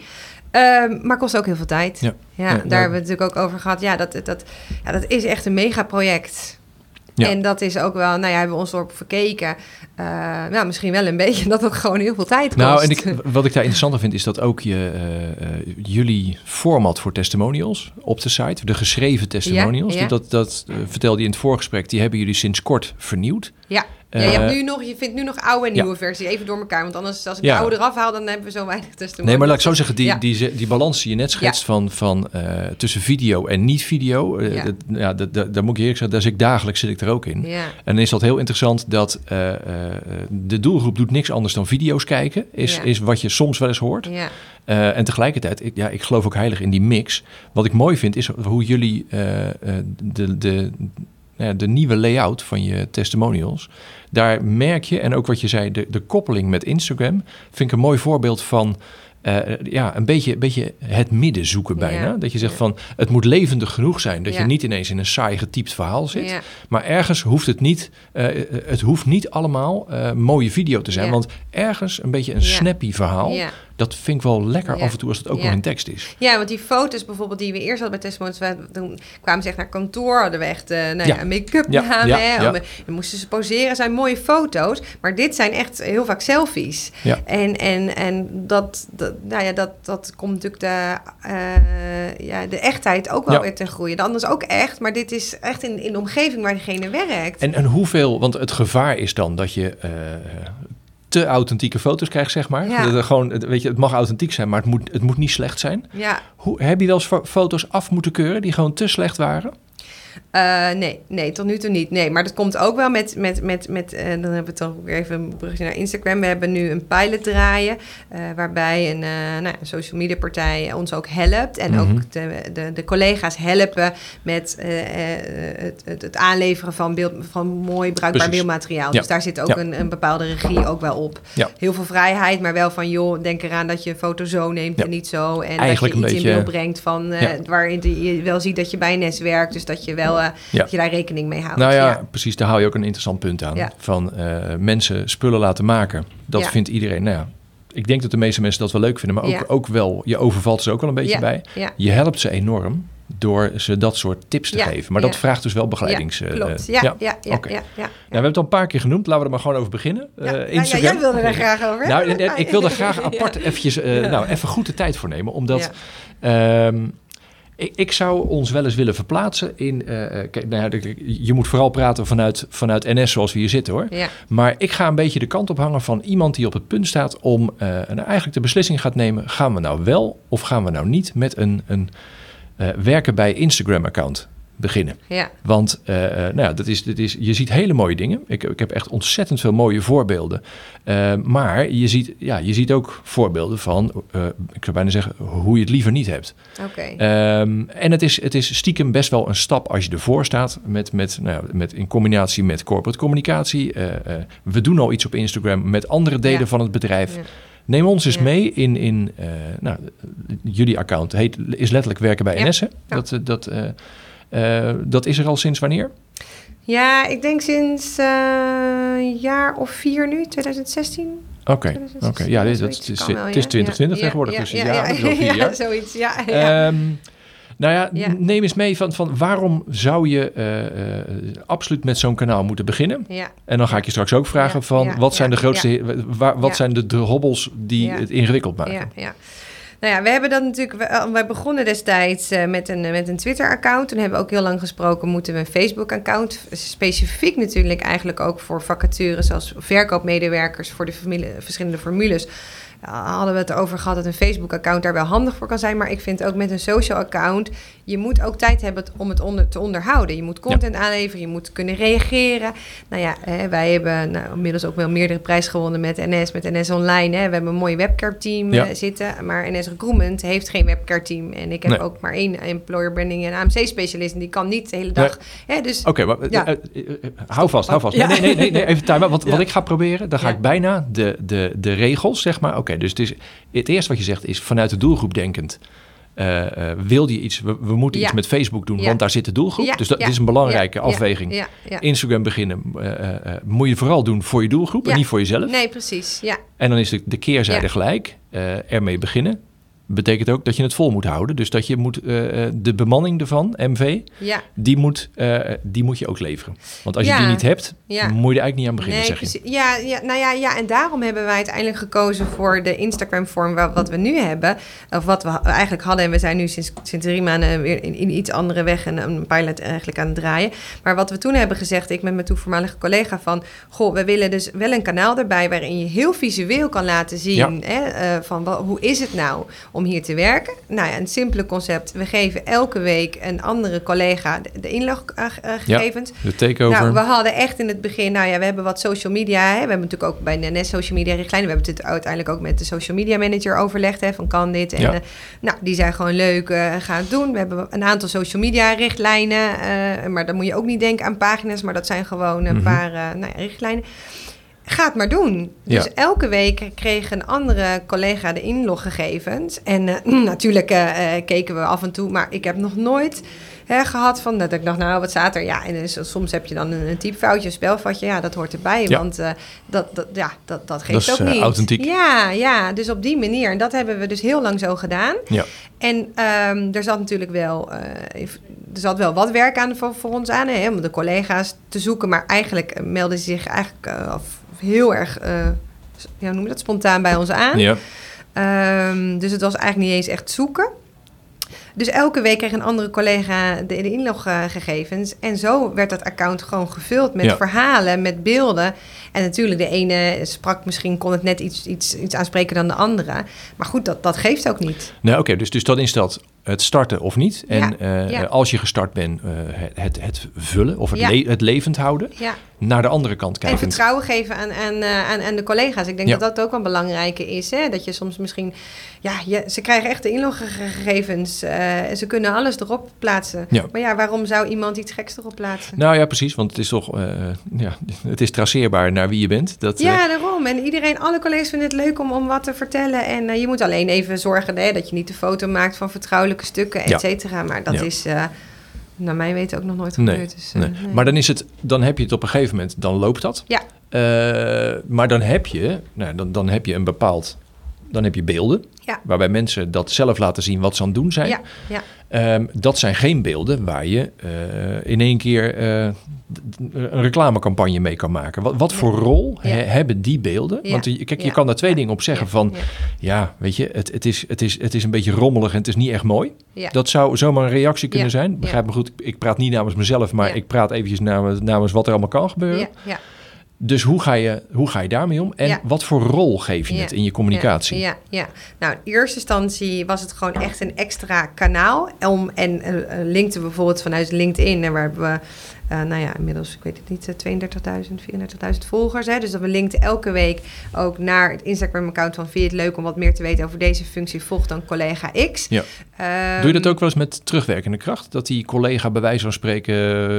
Ehm, maar kost ook heel veel tijd. Ja. Ja, Ja, daar hebben we het natuurlijk ook over gehad. Ja, dat, dat, ja, dat is echt een megaproject. Ja. En dat is ook wel, nou ja, hebben we ons erop verkeken. Eh, nou, misschien wel een beetje (laughs) dat het gewoon heel veel tijd kost. Nou, en ik, (laughs) wat ik daar interessant aan vind, is dat ook je, eh, eh, jullie format voor testimonials op de site, de geschreven testimonials, Ja, ja. dat, dat vertelde je in het voorgesprek, die hebben jullie sinds kort vernieuwd. Ja, ja je, Eh, hebt nu nog, je vindt nu nog oude en ja. nieuwe versie even door elkaar. Want anders, als ik Ja. de oude eraf haal, dan hebben we zo weinig testimonials. Nee, maar laat ik zo zeggen, die, Ja. die, die, balans die je net schetst van, van eh, tussen video en niet video, eh, Ja. dat- dat, dat, daar moet ik eerlijk zeggen, daar zit ik dagelijks zit ik er ook in. En dan is dat heel interessant dat de doelgroep doet niks anders dan video's kijken, is, is wat je soms wel eens hoort. en tegelijkertijd, ik, ja, ik geloof ook heilig in die mix. Wat ik mooi vind, is hoe jullie de, de, de nieuwe layout van je testimonials. Daar merk je, en ook wat je zei, de, de koppeling met Instagram, vind ik een mooi voorbeeld van. eh, ja, een beetje, beetje het midden zoeken bijna. Ja. Dat je zegt van, het moet levendig genoeg zijn. Dat Ja. je niet ineens in een saai getypt verhaal zit. ja, Maar ergens hoeft het niet, eh, het hoeft niet allemaal eh, mooie video te zijn. Want ergens een beetje een snappy verhaal. Dat vind ik wel lekker Ja. af en toe als het ook Ja. nog in tekst is. Ja, want die foto's bijvoorbeeld die we eerst hadden bij Testimonials, we, toen kwamen ze echt naar kantoor, hadden we echt eh, nou Ja. make-up Ja, om- dan moesten ze poseren, zijn mooie foto's, maar dit zijn echt heel vaak selfies. En, en, en dat, dat, nou ja, dat, dat komt natuurlijk de, eh, ja, de echtheid ook wel weer ten groeien. De ander is ook echt, maar dit is echt in, in de omgeving waar diegene werkt. En, en hoeveel, want het gevaar is dan dat je eh, te authentieke foto's krijgt, zeg maar. Ja. Dat er gewoon, weet je, het mag authentiek zijn, maar het moet, het moet niet slecht zijn. ja, Hoe, heb je wel eens fo- foto's af moeten keuren die gewoon te slecht waren? Eh, nee, nee, tot nu toe niet. Nee, maar dat komt ook wel met, met, met, met eh, dan hebben we toch weer even een brugje naar Instagram. We hebben nu een pilot draaien, eh, waarbij een, nou, een social media partij ons ook helpt. En Mhm. ook de, de, de collega's helpen met het, het, het aanleveren van, beeld, van mooi bruikbaar beeldmateriaal. Ja. Dus daar zit ook Ja. een, een bepaalde regie ook wel op. Ja. Heel veel vrijheid, maar wel van joh, denk eraan dat je een foto zo neemt en niet zo. En Eigenlijk dat je een iets beetje- in beeld brengt van, waarin je wel ziet dat je bij NS werkt. Dus dat je wel eh, Ja. dat je daar rekening mee houdt. Nou ja, precies, daar haal je ook een interessant punt aan. Ja. Van eh, mensen spullen laten maken. Dat vindt iedereen, nou ja, ik denk dat de meeste mensen dat wel leuk vinden. Maar ook, ook wel, je overvalt ze ook wel een beetje bij. Je helpt ze enorm door ze dat soort tips te Ja, geven. Maar dat vraagt dus wel begeleidings... Ja, eh, klopt. Ja, ja, ja, ja. Nou, we hebben het al een paar keer genoemd. Laten we er maar gewoon over beginnen. Ja, ja, Instagram. jij wilde er graag over. Nou, ik wil er (laughs) graag apart eventjes, nou, even goed de tijd voor nemen. Omdat ehm, ik, ik zou ons wel eens willen verplaatsen in... kijk, nou ja, je moet vooral praten vanuit, vanuit NS zoals we hier zitten hoor. Ja, Maar ik ga een beetje de kant op hangen van iemand die op het punt staat om nou, eigenlijk de beslissing gaat nemen: gaan we nou wel of gaan we nou niet met een, een werken bij Instagram-account beginnen? ja, Want eh, eh, nou ja, dat is, dat is, je ziet hele mooie dingen. Ik, ik heb echt ontzettend veel mooie voorbeelden. Eh, maar je ziet, ja, je ziet ook voorbeelden van, ik zou bijna zeggen, hoe je het liever niet hebt. oké. Ehm, en het is, het is stiekem best wel een stap als je ervoor staat. Met, met, nou ja, met, in combinatie met corporate communicatie. We doen al iets op Instagram met andere delen Ja. van het bedrijf. Neem ons eens Ja. mee in, in nou, jullie account. Heet, is letterlijk werken bij. NS. Ja. Dat, dat, dat is er al sinds wanneer? Ja, ik denk sinds eh, een jaar of vier nu, 2016. Oké, oké. 2016, Ja, dit, dat, is, wel, het is ja. 2020 Ja, tegenwoordig. ja, dus ja, ja, (laughs) ja, al vier ja, zoiets, ja. Ehm, nou ja, Ja. neem eens mee van, van waarom zou je eh, eh, absoluut met zo'n kanaal moeten beginnen? ja. En dan ga ik je straks ook vragen Ja, van wat zijn de grootste, waar, wat zijn de, de hobbels die het ingewikkeld maken? Ja, ja. Nou ja, we hebben dat natuurlijk. eh, Wij begonnen destijds eh, met een, met een Twitter-account. Toen hebben we ook heel lang gesproken. Moeten we een Facebook-account? Specifiek natuurlijk eigenlijk ook voor vacatures als verkoopmedewerkers voor de familie, verschillende formules. Ja, hadden we het over gehad dat een Facebook-account daar wel handig voor kan zijn. Maar ik vind ook met een social-account, je moet ook tijd hebben om het onder, te onderhouden. Je moet content aanleveren, je moet kunnen reageren. Nou ja, hè, wij hebben nou, inmiddels ook wel meerdere prijzen gewonnen met NS, met NS Online. Hè. We hebben een mooi webcare-team Ja. eh, zitten, maar NS Recruitment heeft geen webcare-team. En ik heb Nee. ook maar één employer branding en AMC-specialist. En die kan niet de hele dag. Hè, dus Oké, maar Ja. eh, eh, hou vast, hou vast. Nee, nee, nee, nee, even time. Want (laughs) wat ik ga proberen, dan ga ik bijna de, de, de regels, zeg maar. Oké, dus het, is, het eerste wat je zegt is vanuit de doelgroep denkend. Eh, eh, wil je iets, we, we moeten Ja. iets met Facebook doen, Ja. want daar zit de doelgroep. Ja, dus dat is een belangrijke afweging. Instagram beginnen eh, moet je vooral doen voor je doelgroep en niet voor jezelf. Nee, precies. Ja, En dan is de, de keerzijde gelijk. ermee beginnen. Betekent ook dat je het vol moet houden. Dus dat je moet eh, eh, de bemanning ervan, MV, ja, die moet, eh, die moet je ook leveren. Want als je die niet hebt, ja. moet je er eigenlijk niet aan beginnen, Nee, zeg je. Ja, ja, nou ja, ja, en daarom hebben wij uiteindelijk gekozen voor de Instagram-vorm wa- wat we nu hebben. Of wat we eigenlijk hadden. En we zijn nu sinds, sinds drie maanden weer in, in iets andere weg en een pilot eigenlijk aan het draaien. Maar wat we toen hebben gezegd, ik met mijn toenvoormalige collega van... Goh, we willen dus wel een kanaal erbij waarin je heel visueel kan laten zien... Hè, van wa- hoe is het nou om hier te werken? Nou ja, een simpele concept. We geven elke week een andere collega de, de inloggegevens. De takeover. Nou, we hadden echt in het begin, nou ja, we hebben wat social media. Hè. We hebben natuurlijk ook bij de NS social media richtlijnen. We hebben het uiteindelijk ook met de social media manager overlegd hè, van kan dit. En, Ja. eh, nou, die zijn gewoon leuk, eh gaan doen. We hebben een aantal social media richtlijnen. eh, maar dan moet je ook niet denken aan pagina's, maar dat zijn gewoon een Mhm. paar nou ja, richtlijnen. Ga het maar doen. Dus Ja. elke week kreeg een andere collega de inloggegevens. En eh, (clears throat) natuurlijk eh, eh, keken we af en toe, maar ik heb nog nooit hè, gehad van dat ik dacht, nou, wat staat er? Ja, en dus, soms heb je dan een, een typfoutje, een spelfoutje. Ja, dat hoort erbij, Ja. want dat, dat, ja, dat, dat geeft Dat is, ook niet. authentiek. Ja, ja, dus op die manier. En dat hebben we dus heel lang zo gedaan. Ja. En ehm, er zat natuurlijk wel, er zat wel wat werk aan voor, voor ons aan, hè, om de collega's te zoeken. Maar eigenlijk eh, melden ze zich eigenlijk af- heel erg, s- ja, noem je dat, spontaan bij ons aan. Ja. Ehm, dus het was eigenlijk niet eens echt zoeken. Dus elke week kreeg een andere collega de, de inloggegevens. En zo werd dat account gewoon gevuld met Ja. verhalen, met beelden. En natuurlijk, de ene sprak misschien, kon het net iets, iets, iets aanspreken dan de andere. Maar goed, dat, dat geeft ook niet. Nee, oké, dus, dus dat instelt het starten of niet. En Ja, eh, ja. als je gestart bent, eh, het, het, vullen of het, Ja. le- het levend houden. Naar de andere kant En kijken. vertrouwen geven aan, aan, eh, aan, aan de collega's. Ik denk dat dat ook wel belangrijk is. Hè? Dat je soms misschien... Ja, je, ze krijgen echt de inloggegevens. eh, en ze kunnen alles erop plaatsen. Maar ja, waarom zou iemand iets geks erop plaatsen? Nou ja, precies, want het is toch, eh, ja, (laughs) het is traceerbaar naar wie je bent. Dat, eh, Ja, daarom. En iedereen, alle collega's vinden het leuk om, om wat te vertellen. En eh, je moet alleen even zorgen hè, dat je niet de foto maakt van stukken, et cetera. Maar dat Ja. is, eh, naar mijn weten, ook nog nooit Nee, gebeurd. Dus, eh, nee. nee. Maar dan is het, dan heb je het op een gegeven moment, dan loopt dat. Ja. Eh, maar dan heb je, nou, dan, dan heb je een bepaald, dan heb je beelden. Ja. Waarbij mensen dat zelf laten zien wat ze aan het doen zijn. Ja, ja. Ehm, dat zijn geen beelden waar je eh, in één keer eh, een reclamecampagne mee kan maken. Wat, wat voor rol Ja. he- hebben die beelden? Ja. Want je- kijk, je kan daar twee dingen op zeggen van... Ja. Weet je, het, het, is, het, is, het is een beetje rommelig en het is niet echt mooi. Dat zou zomaar een reactie kunnen zijn. Begrijp me goed, ik praat niet namens mezelf, maar ik praat eventjes namens, namens wat er allemaal kan gebeuren. Ja, ja. Dus hoe ga, je, hoe ga je daarmee om? En Ja. wat voor rol geef je Ja. het in je communicatie? Ja, ja. Nou, in eerste instantie was het gewoon echt een extra kanaal. Om, en eh, eh, linkten we bijvoorbeeld vanuit LinkedIn, en waar hebben we, eh, nou ja, inmiddels, ik weet het niet, eh, 32.000, 34.000 volgers. Hè? Dus dat we linkten elke week ook naar het Instagram-account van vind je het leuk om wat meer te weten over deze functie, volg dan collega X. Ja. Ehm, Doe je dat ook wel eens met terugwerkende kracht? Dat die collega bij wijze van spreken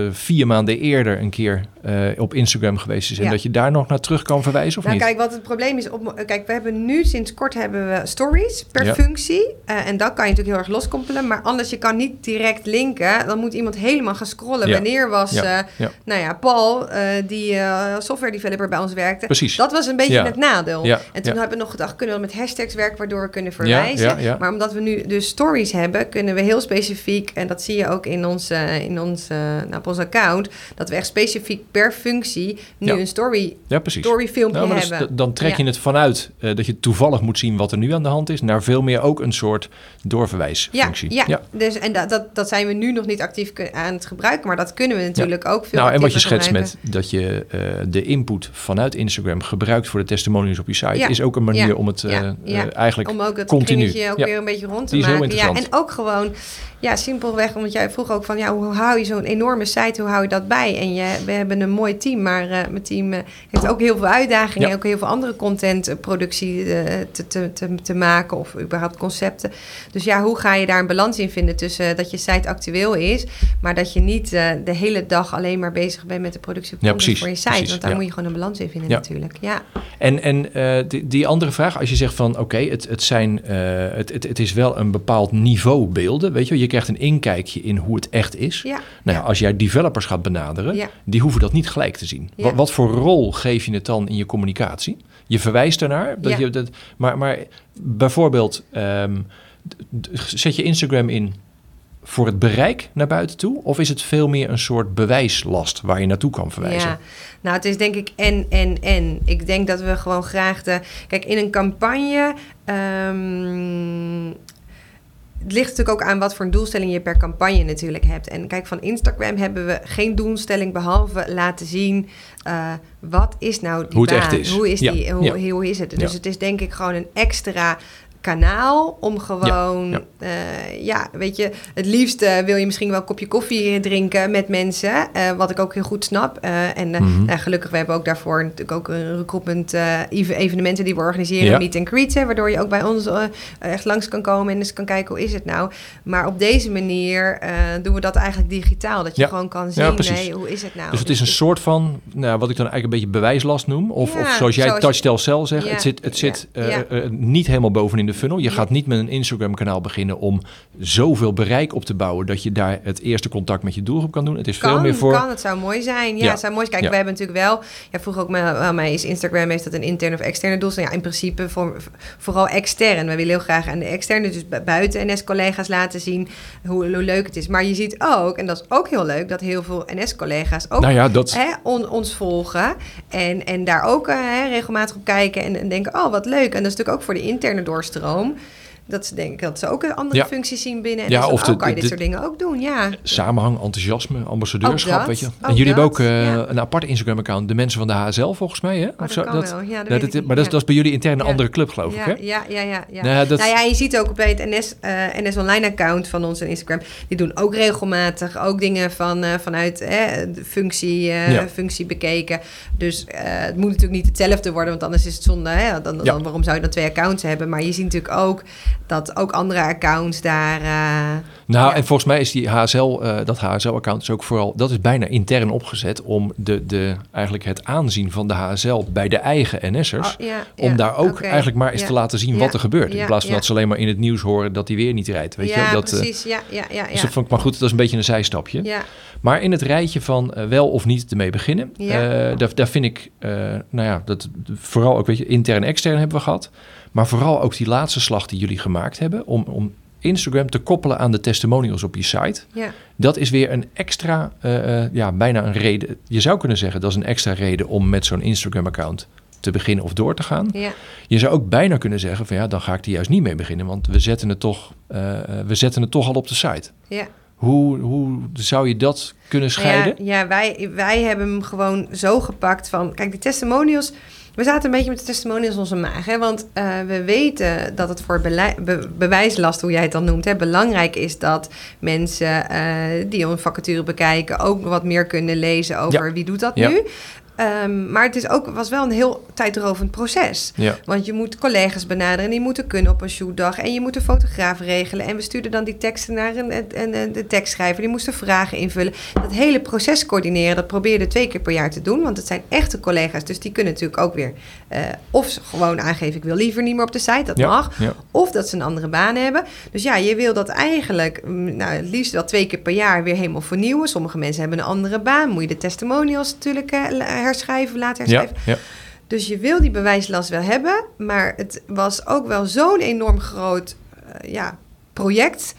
eh, vier maanden eerder een keer eh, op Instagram geweest is. En Ja. dat je daar nog naar terug kan verwijzen of Nou, niet? kijk, wat het probleem is. Op, kijk, we hebben nu sinds kort hebben we stories per Ja. functie. Eh, en dat kan je natuurlijk heel erg loskoppelen. Maar anders, je kan niet direct linken. Dan moet iemand helemaal gaan scrollen. Ja. Wanneer was, Ja, eh, ja. nou ja, Paul, eh, die eh, software developer bij ons werkte. Precies. Dat was een beetje Ja. het nadeel. Ja, En toen ja. hebben we nog gedacht, kunnen we met hashtags werken waardoor we kunnen verwijzen. ja, ja. Maar omdat we nu dus stories hebben, kunnen we heel specifiek, en dat zie je ook in ons, in ons, nou, op ons account, dat we echt specifiek per functie nu Ja. een story, Ja, story filmpje Nou, is- hebben. dan trek je Ja. het vanuit dat je toevallig moet zien wat er nu aan de hand is, naar veel meer ook een soort Ja, doorverwijsfunctie. ja. Dus, en dat, dat, dat zijn we nu nog niet actief aan het gebruiken, maar dat kunnen we natuurlijk ook veel Nou, en wat je schetst met dat je eh, de input vanuit Instagram gebruikt voor de testimonials op je site, Ja. is ook een manier om het Ja. Ja. eh, eigenlijk Om ook het continu. ook Ja. weer een beetje rond te maken. Ja, en ook gewoon, ja, simpelweg, omdat jij vroeg ook van, ja, hoe hou je zo'n enorme site, hoe hou je dat bij? En je, we hebben een mooi team, maar eh, mijn team eh, heeft ook heel veel uitdagingen, Ja. ook heel veel andere contentproductie eh, te, te, te, te maken of überhaupt concepten. Dus ja, hoe ga je daar een balans in vinden tussen dat je site actueel is, maar dat je niet de hele dag alleen maar bezig bent met de productie Ja, precies, voor je site, precies, want daar ja. moet je gewoon een balans in vinden natuurlijk. Ja. En, en die, die andere vraag, als je zegt van oké, het, het, zijn, het, het, het is wel een bepaald niveau beelden, weet je je krijgt een inkijkje in hoe het echt is. Ja. Nou ja, als jij developers gaat benaderen, Ja. die hoeven dat niet gelijk te zien. Wat, wat voor rol geef je het dan in je communicatie? Je verwijst ernaar, dat je dat, maar, maar bijvoorbeeld ehm, zet je Instagram in voor het bereik naar buiten toe? Of is het veel meer een soort bewijslast waar je naartoe kan verwijzen? Ja, nou het is denk ik en, en, en. Ik denk dat we gewoon graag de... Kijk, in een campagne... ehm, het ligt natuurlijk ook aan wat voor een doelstelling je per campagne natuurlijk hebt. En kijk, van Instagram hebben we geen doelstelling behalve laten zien... eh, wat is nou die Hoe baan? Hoe is, Ja, die, hoe, ja. hoe is het? Dus Ja. het is denk ik gewoon een extra kanaal om gewoon, ja. ja, ja weet je, het liefst eh, wil je misschien wel een kopje koffie drinken met mensen, eh, wat ik ook heel goed snap. Eh, en eh, nou, gelukkig, we hebben ook daarvoor natuurlijk ook een recruitment eh, even- evenementen die we organiseren, Ja. meet and greet, hè, waardoor je ook bij ons eh, echt langs kan komen en eens kan kijken hoe is het nou. Maar op deze manier eh, doen we dat eigenlijk digitaal, dat je gewoon kan zien, hoe is het nou? Dus het is een soort van, nou, wat ik dan eigenlijk een beetje bewijslast noem. Of, of zoals jij zoals- touch, tell, sell zegt. Het zit, het zit eh, eh, niet helemaal bovenin de funnel. Je gaat niet met een Instagram kanaal beginnen om zoveel bereik op te bouwen. Dat je daar het eerste contact met je doelgroep kan doen. Het is veel meer voor... kan, het zou mooi zijn. Ja, Ja. het zou mooi zijn. Kijk, Ja. we hebben natuurlijk wel... Ja, vroeg ook aan mij, is Instagram, heeft dat een interne of externe doelstelling? Ja, in principe voor, vooral extern. We willen heel graag aan de externe, dus bu- buiten NS-collega's laten zien hoe, hoe leuk het is. Maar je ziet ook, en dat is ook heel leuk, dat heel veel NS-collega's ook Nou ja, dat... hè, on- ons volgen. En, en daar ook eh, hè, regelmatig op kijken en, en denken, oh, wat leuk. En dat is natuurlijk ook voor de interne doorstroom droom. Dat ze denken dat ze ook een andere Ja. functies zien binnen. En Ja, ja, of of de- kan je de- dit soort dingen ook doen, ja. Samenhang, enthousiasme, ambassadeurschap, dat, weet je. En jullie hebben dat, ook eh, ja. een apart Instagram-account. De mensen van de HSL, volgens mij, hè? Oh, dat kan wel. Ja, dat dat- niet. maar dat, is- dat is bij jullie intern een Ja. andere club, geloof ik, hè? Ja, ja, ja. ja. Nou ja, dat- Nou ja, je ziet ook bij het NS, eh, NS Online account van ons en Instagram, die doen ook regelmatig ook dingen van, eh, vanuit de functie, functie bekeken. Dus het moet natuurlijk niet hetzelfde worden, want anders is het zonde. Hè? Dan, dan, waarom zou je dan twee accounts hebben? Maar je ziet natuurlijk ook dat ook andere accounts daar... eh, Nou, Ja. en volgens mij is die HSL, eh, dat HSL-account is ook vooral, dat is bijna intern opgezet om de, de, eigenlijk het aanzien van de HSL bij de eigen NS'ers, oh, ja, om ja, daar ook eigenlijk maar eens te laten zien wat er gebeurt. In plaats van dat ze alleen maar in het nieuws horen dat hij weer niet rijdt. Weet ja, je? Dat, eh, precies. Ja, ja, ja, dus dat vond ik maar goed, dat is een beetje een zijstapje. ja. Maar in het rijtje van eh, wel of niet ermee beginnen, Ja. daar, daar vind ik, nou ja, dat, vooral ook, weet je, intern en extern hebben we gehad. Maar vooral ook die laatste slag die jullie gemaakt hebben om, om Instagram te koppelen aan de testimonials op je site. ja. Dat is weer een extra, eh, eh, ja, bijna een reden. Je zou kunnen zeggen dat is een extra reden om met zo'n Instagram-account te beginnen of door te gaan. ja. Je zou ook bijna kunnen zeggen van ja, dan ga ik er juist niet mee beginnen, want we zetten het toch, eh, we zetten het toch al op de site. ja. Hoe, hoe zou je dat kunnen scheiden? Ja, ja wij, wij hebben hem gewoon zo gepakt van... Kijk, de testimonials... We zaten een beetje met de testimonials in onze maag. Hè? Want eh, we weten dat het voor be- bewijslast, hoe jij het dan noemt... Hè, belangrijk is dat mensen eh, die een vacature bekijken... ook wat meer kunnen lezen over Ja. wie doet dat Ja. nu. Ehm, maar het is ook, was wel een heel tijdrovend proces. Ja. Want je moet collega's benaderen, die moeten kunnen op een shootdag. En je moet een fotograaf regelen. En we stuurden dan die teksten naar een, een, een, de tekstschrijver. Die moesten vragen invullen. Dat hele proces coördineren, dat probeerde twee keer per jaar te doen. Want het zijn echte collega's. Dus die kunnen natuurlijk ook weer... eh, of ze gewoon aangeven, ik wil liever niet meer op de site. Dat Ja, mag. ja. Of dat ze een andere baan hebben. Dus ja, je wil dat eigenlijk, mm, nou, het liefst wel twee keer per jaar weer helemaal vernieuwen. Sommige mensen hebben een andere baan. Moet je de testimonials natuurlijk eh, herschrijven, laten herschrijven. ja. Dus je wil die bewijslast wel hebben. Maar het was ook wel zo'n enorm groot eh, ja, project.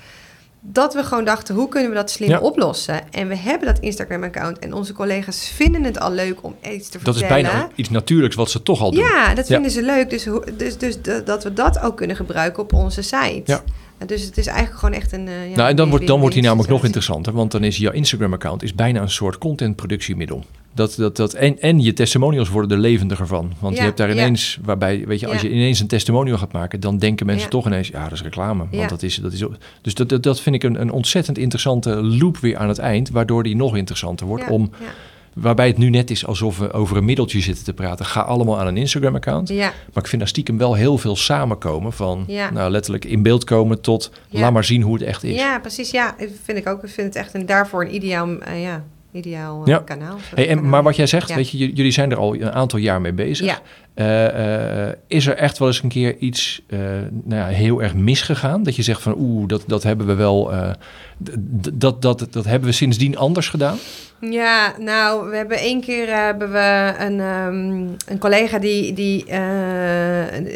Dat we gewoon dachten, hoe kunnen we dat slim Ja. oplossen? En we hebben dat Instagram-account. En onze collega's vinden het al leuk om iets te Dat is vertellen. bijna iets natuurlijks wat ze toch al doen. Ja, dat Ja. vinden ze leuk. Dus, dus, dus dat we dat ook kunnen gebruiken op onze site. Ja. Dus het is eigenlijk gewoon echt een. ja, nou, en dan wordt, dan wordt hij namelijk nog interessanter, want dan is jouw Instagram-account is bijna een soort contentproductiemiddel. Dat, dat, dat, en, en je testimonials worden er levendiger van. Want Ja, je hebt daar ja. ineens, waarbij, weet je, als je ineens een testimonial gaat maken, dan denken mensen toch ineens, ja, dat is reclame. Want dat is, dat is, dus dat, dat, dat vind ik een, een ontzettend interessante loop weer aan het eind, waardoor die nog interessanter wordt. Om. Waarbij het nu net is alsof we over een middeltje zitten te praten. Ga allemaal aan een Instagram-account. Ja, Maar ik vind daar stiekem wel heel veel samenkomen van, Ja. nou letterlijk in beeld komen tot, Ja. laat maar zien hoe het echt is. ja, precies. Ja, vind ik ook. Ik vind het echt een, daarvoor een ideaal, eh, ja, ideaal eh, Ja. kanaal. Hey, en, maar wat jij zegt, Ja. weet je, jullie zijn er al een aantal jaar mee bezig. Ja. Eh, is er echt wel eens een keer iets nou ja, heel erg misgegaan? Dat je zegt van oeh, dat, dat hebben we wel. dat, dat, dat hebben we sindsdien anders gedaan? Ja, nou, we hebben één keer eh, hebben we een, ehm, een collega die, die eh,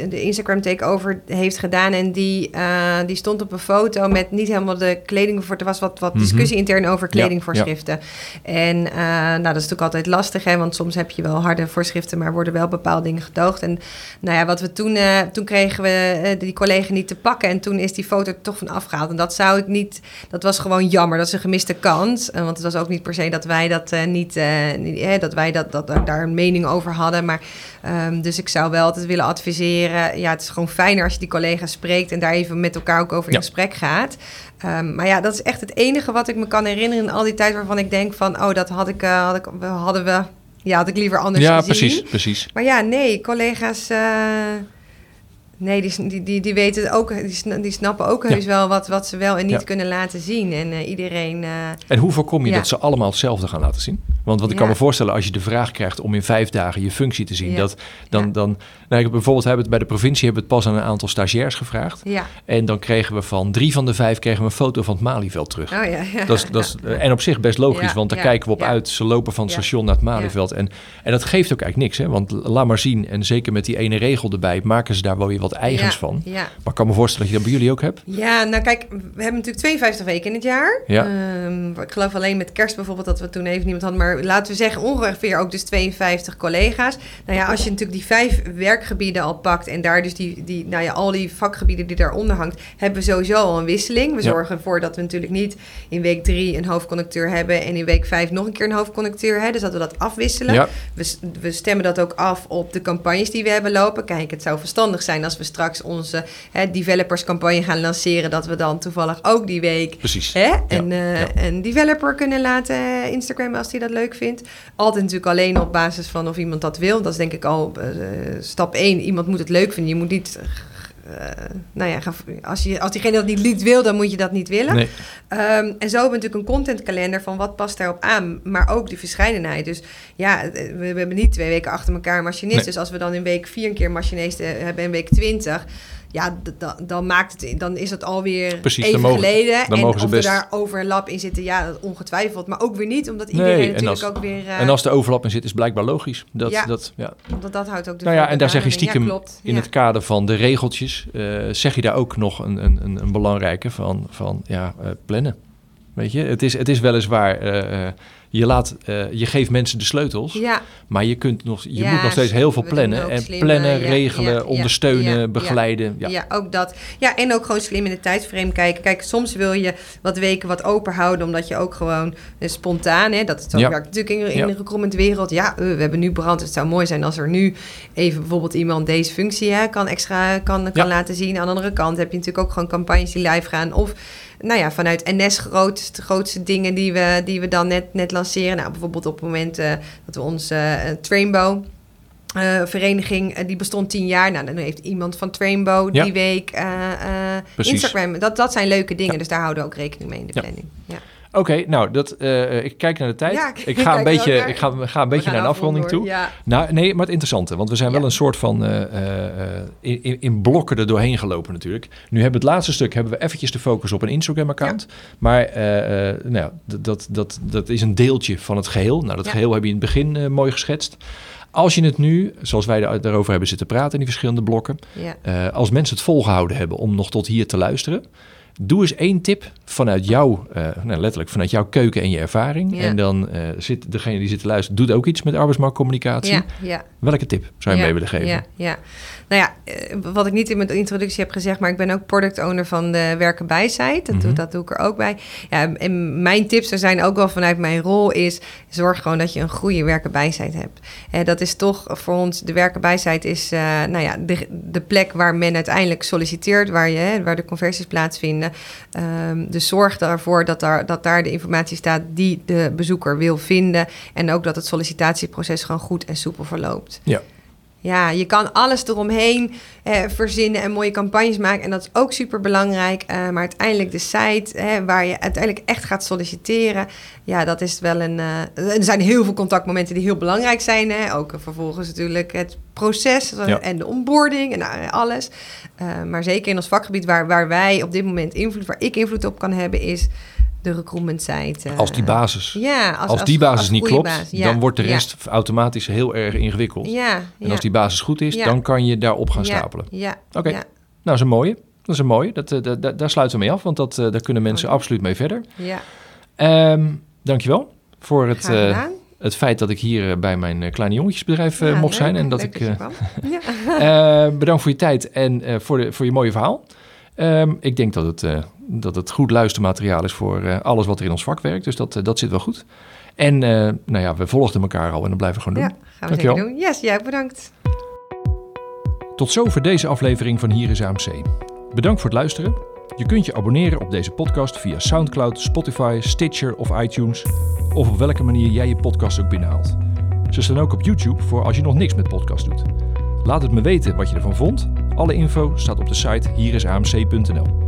de Instagram takeover heeft gedaan. En die, eh, die stond op een foto met niet helemaal de kleding voor. Er was wat, wat Mhm. discussie intern over Ja, kledingvoorschriften. En nou, dat is natuurlijk altijd lastig, hè, want soms heb je wel harde voorschriften, maar worden wel bepaalde dingen gedoogd. En nou ja, wat we toen, toen kregen we die collega niet te pakken. En toen is die foto er toch van afgehaald. En dat zou ik niet, dat was gewoon jammer. Dat is een gemiste kans. Want het was ook niet per se dat wij dat eh, niet, eh, niet hè, dat wij dat, dat, daar een mening over hadden. Maar ehm, dus ik zou wel altijd willen adviseren. Ja, het is gewoon fijner als je die collega's spreekt en daar even met elkaar ook over in Ja. gesprek gaat. Ehm, maar ja, dat is echt het enige wat ik me kan herinneren in al die tijd waarvan ik denk van, oh, dat had ik, eh, had ik, hadden we, ja, had ik liever anders ja, gezien. precies, precies. Maar ja, nee, collega's. Nee, die, die, die, weten het ook, die, die snappen ook Ja. heus wel wat, wat ze wel en niet Ja. kunnen laten zien. En eh, iedereen. eh, En hoe voorkom je Ja. dat ze allemaal hetzelfde gaan laten zien? Want wat ik kan me voorstellen, als je de vraag krijgt om in vijf dagen je functie te zien, dat dan, dan nou, ik, bijvoorbeeld hebben we het bij de provincie hebben we het pas aan een aantal stagiairs gevraagd. ja, En dan kregen we van drie van de vijf kregen we een foto van het Malieveld terug. oh ja. ja. Dat is, dat is, (laughs) en op zich best logisch, want daar kijken we op uit. Ze lopen van het station naar het Malieveld. En, en dat geeft ook eigenlijk niks, hè? want laat maar zien. En zeker met die ene regel erbij, maken ze daar wel weer wat eigens van. Ja. Maar ik kan me voorstellen dat je dat bij jullie ook hebt. Ja, nou kijk, we hebben natuurlijk 52 weken in het jaar. Ja. Ehm, ik geloof alleen met kerst bijvoorbeeld dat we toen even niemand hadden. Maar laten we zeggen ongeveer ook dus 52 collega's. Nou ja, als je natuurlijk die vijf werkgebieden al pakt... en daar dus die, die, nou ja, al die vakgebieden die daaronder hangt... hebben we sowieso al een wisseling. We Ja. zorgen ervoor dat we natuurlijk niet in week drie een hoofdconducteur hebben... en in week vijf nog een keer een hoofdconducteur. Hè, dus dat we dat afwisselen. Ja, We, we stemmen dat ook af op de campagnes die we hebben lopen. Kijk, het zou verstandig zijn als we straks onze hè, developerscampagne gaan lanceren, dat we dan toevallig ook die week precies. hè, een, eh, een developer kunnen laten Instagrammen als hij dat leuk vindt. Altijd natuurlijk alleen op basis van of iemand dat wil. Dat is denk ik al eh, stap 1. Iemand moet het leuk vinden. Je moet niet. eh, nou ja, als, je, als diegene dat niet niet wil, dan moet je dat niet willen. Nee, Ehm, en zo hebben we natuurlijk een contentkalender van wat past daarop aan, maar ook die verscheidenheid. Dus ja, eh, we, we hebben niet twee weken achter elkaar machinist. Nee. Dus als we dan in week vier een keer machinist eh, hebben en week twintig, ja, dan, maakt het, dan is het alweer Precies, even dan mogen- geleden. dan en mogen ze of best- er daar overlap in zitten, ja, dat ongetwijfeld. Maar ook weer niet, omdat iedereen en natuurlijk als- ook weer... eh, en als er overlap in zit, is blijkbaar logisch. Dat, Ja. dat, ja. want dat houdt ook de Nou ja, en daar zeg je stiekem Ja, klopt. in Ja. het kader van de regeltjes, eh, zeg je daar ook nog een, een, een, een belangrijke van, van ja, eh, plannen. Weet je, het is, het is weliswaar, je, laat, eh, je geeft mensen de sleutels, Ja, maar je, kunt nog, je Ja, moet nog steeds heel veel plannen. En slim, plannen, ja, regelen, ondersteunen, begeleiden. Ja. Ja. ook dat. Ja, en ook gewoon slim in de tijdframe kijken. Kijk, soms wil je wat weken wat open houden, omdat je ook gewoon eh, spontaan, hè, dat is zo werkt natuurlijk in, in de recruitment wereld. Ja, eh, we hebben nu brand. Het zou mooi zijn als er nu even bijvoorbeeld iemand deze functie hè, kan extra kan, kan laten zien. Aan de andere kant heb je natuurlijk ook gewoon campagnes die live gaan of nou ja, vanuit NS grootste, grootste dingen die we, die we dan net, net lanceren. Nou, bijvoorbeeld op het moment uh, dat we onze uh, Trainbow... Uh, vereniging die bestond tien jaar. Nou, dan heeft iemand van Trainbow ja. die week Instagram. Dat, dat zijn leuke dingen, ja. dus daar houden we ook rekening mee in de planning. Ja. Oké, nou, dat, uh, ik kijk naar de tijd. Ja, ik, (laughs) ga een beetje, ik ga, ga een beetje naar een afronding toe. Ja. Nou, nee, maar het interessante, want we zijn wel een soort van uh, uh, in, in, blokken er doorheen gelopen natuurlijk. Nu hebben we het laatste stuk hebben we eventjes de focus op een Instagram-account. Maar nou, dat, dat, dat is een deeltje van het geheel. Nou, dat geheel heb je in het begin mooi geschetst. Als je het nu, zoals wij daarover hebben zitten praten in die verschillende blokken, als mensen het volgehouden hebben om nog tot hier te luisteren, Doe eens één tip vanuit jou, uh, nou, letterlijk vanuit jouw keuken en je ervaring. En dan uh, zit degene die zit te luisteren, doet ook iets met arbeidsmarktcommunicatie. Ja, ja. Welke tip zou je mee willen geven? Ja, ja. Nou ja, eh, wat ik niet in mijn introductie heb gezegd, maar ik ben ook product owner van de Werken bij site. Dat, doe, mhm. dat doe ik er ook bij. Ja, en mijn tips er zijn ook wel vanuit mijn rol is, zorg gewoon dat je een goede Werken bij site hebt. En dat is toch voor ons, de Werken bij site is uh, nou ja, de, de plek waar men uiteindelijk solliciteert, waar, je, waar de conversies plaatsvinden. Um, dus zorg ervoor dat daar, dat daar de informatie staat die de bezoeker wil vinden. En ook dat het sollicitatieproces gewoon goed en soepel verloopt. Ja. Ja, je kan alles eromheen eh, verzinnen en mooie campagnes maken. En dat is ook super belangrijk. Uh, maar uiteindelijk de site waar je uiteindelijk echt gaat solliciteren. Ja, dat is wel een. Uh, er zijn heel veel contactmomenten die heel belangrijk zijn. Hè? Ook vervolgens natuurlijk het proces en de onboarding en nou, alles. maar zeker in ons vakgebied waar, waar wij op dit moment invloed, waar ik invloed op kan hebben, is de recruitment site. als die basis. Ja, als, als die basis niet klopt, dan wordt de rest automatisch heel erg ingewikkeld. Ja, en als die basis goed is, dan kan je daarop gaan stapelen. Ja. Oké. Nou, dat is een mooie. Dat is een mooie. Dat, uh, dat, daar sluiten we mee af, want dat, uh, daar kunnen mensen absoluut mee verder. Ja. Um, dankjewel voor het, uh, het feit dat ik hier bij mijn kleine jongetjesbedrijf mocht zijn. En dat ik. (laughs) bedankt voor je tijd en voor, de, voor je mooie verhaal. Um, ik denk dat het, dat het goed luistermateriaal is voor uh, alles wat er in ons vak werkt. Dus dat, uh, dat zit wel goed. En nou ja, we volgden elkaar al en dat blijven we gewoon doen. Ja, gaan we Dankjewel. zeker doen. Yes, jij bedankt. Tot zover deze aflevering van Hier is AMC. Bedankt voor het luisteren. Je kunt je abonneren op deze podcast via SoundCloud, Spotify, Stitcher of iTunes. Of op welke manier jij je podcast ook binnenhaalt. Ze staan ook op YouTube voor als je nog niks met podcast doet. Laat het me weten wat je ervan vond alle info staat op de site hierisamc.nl.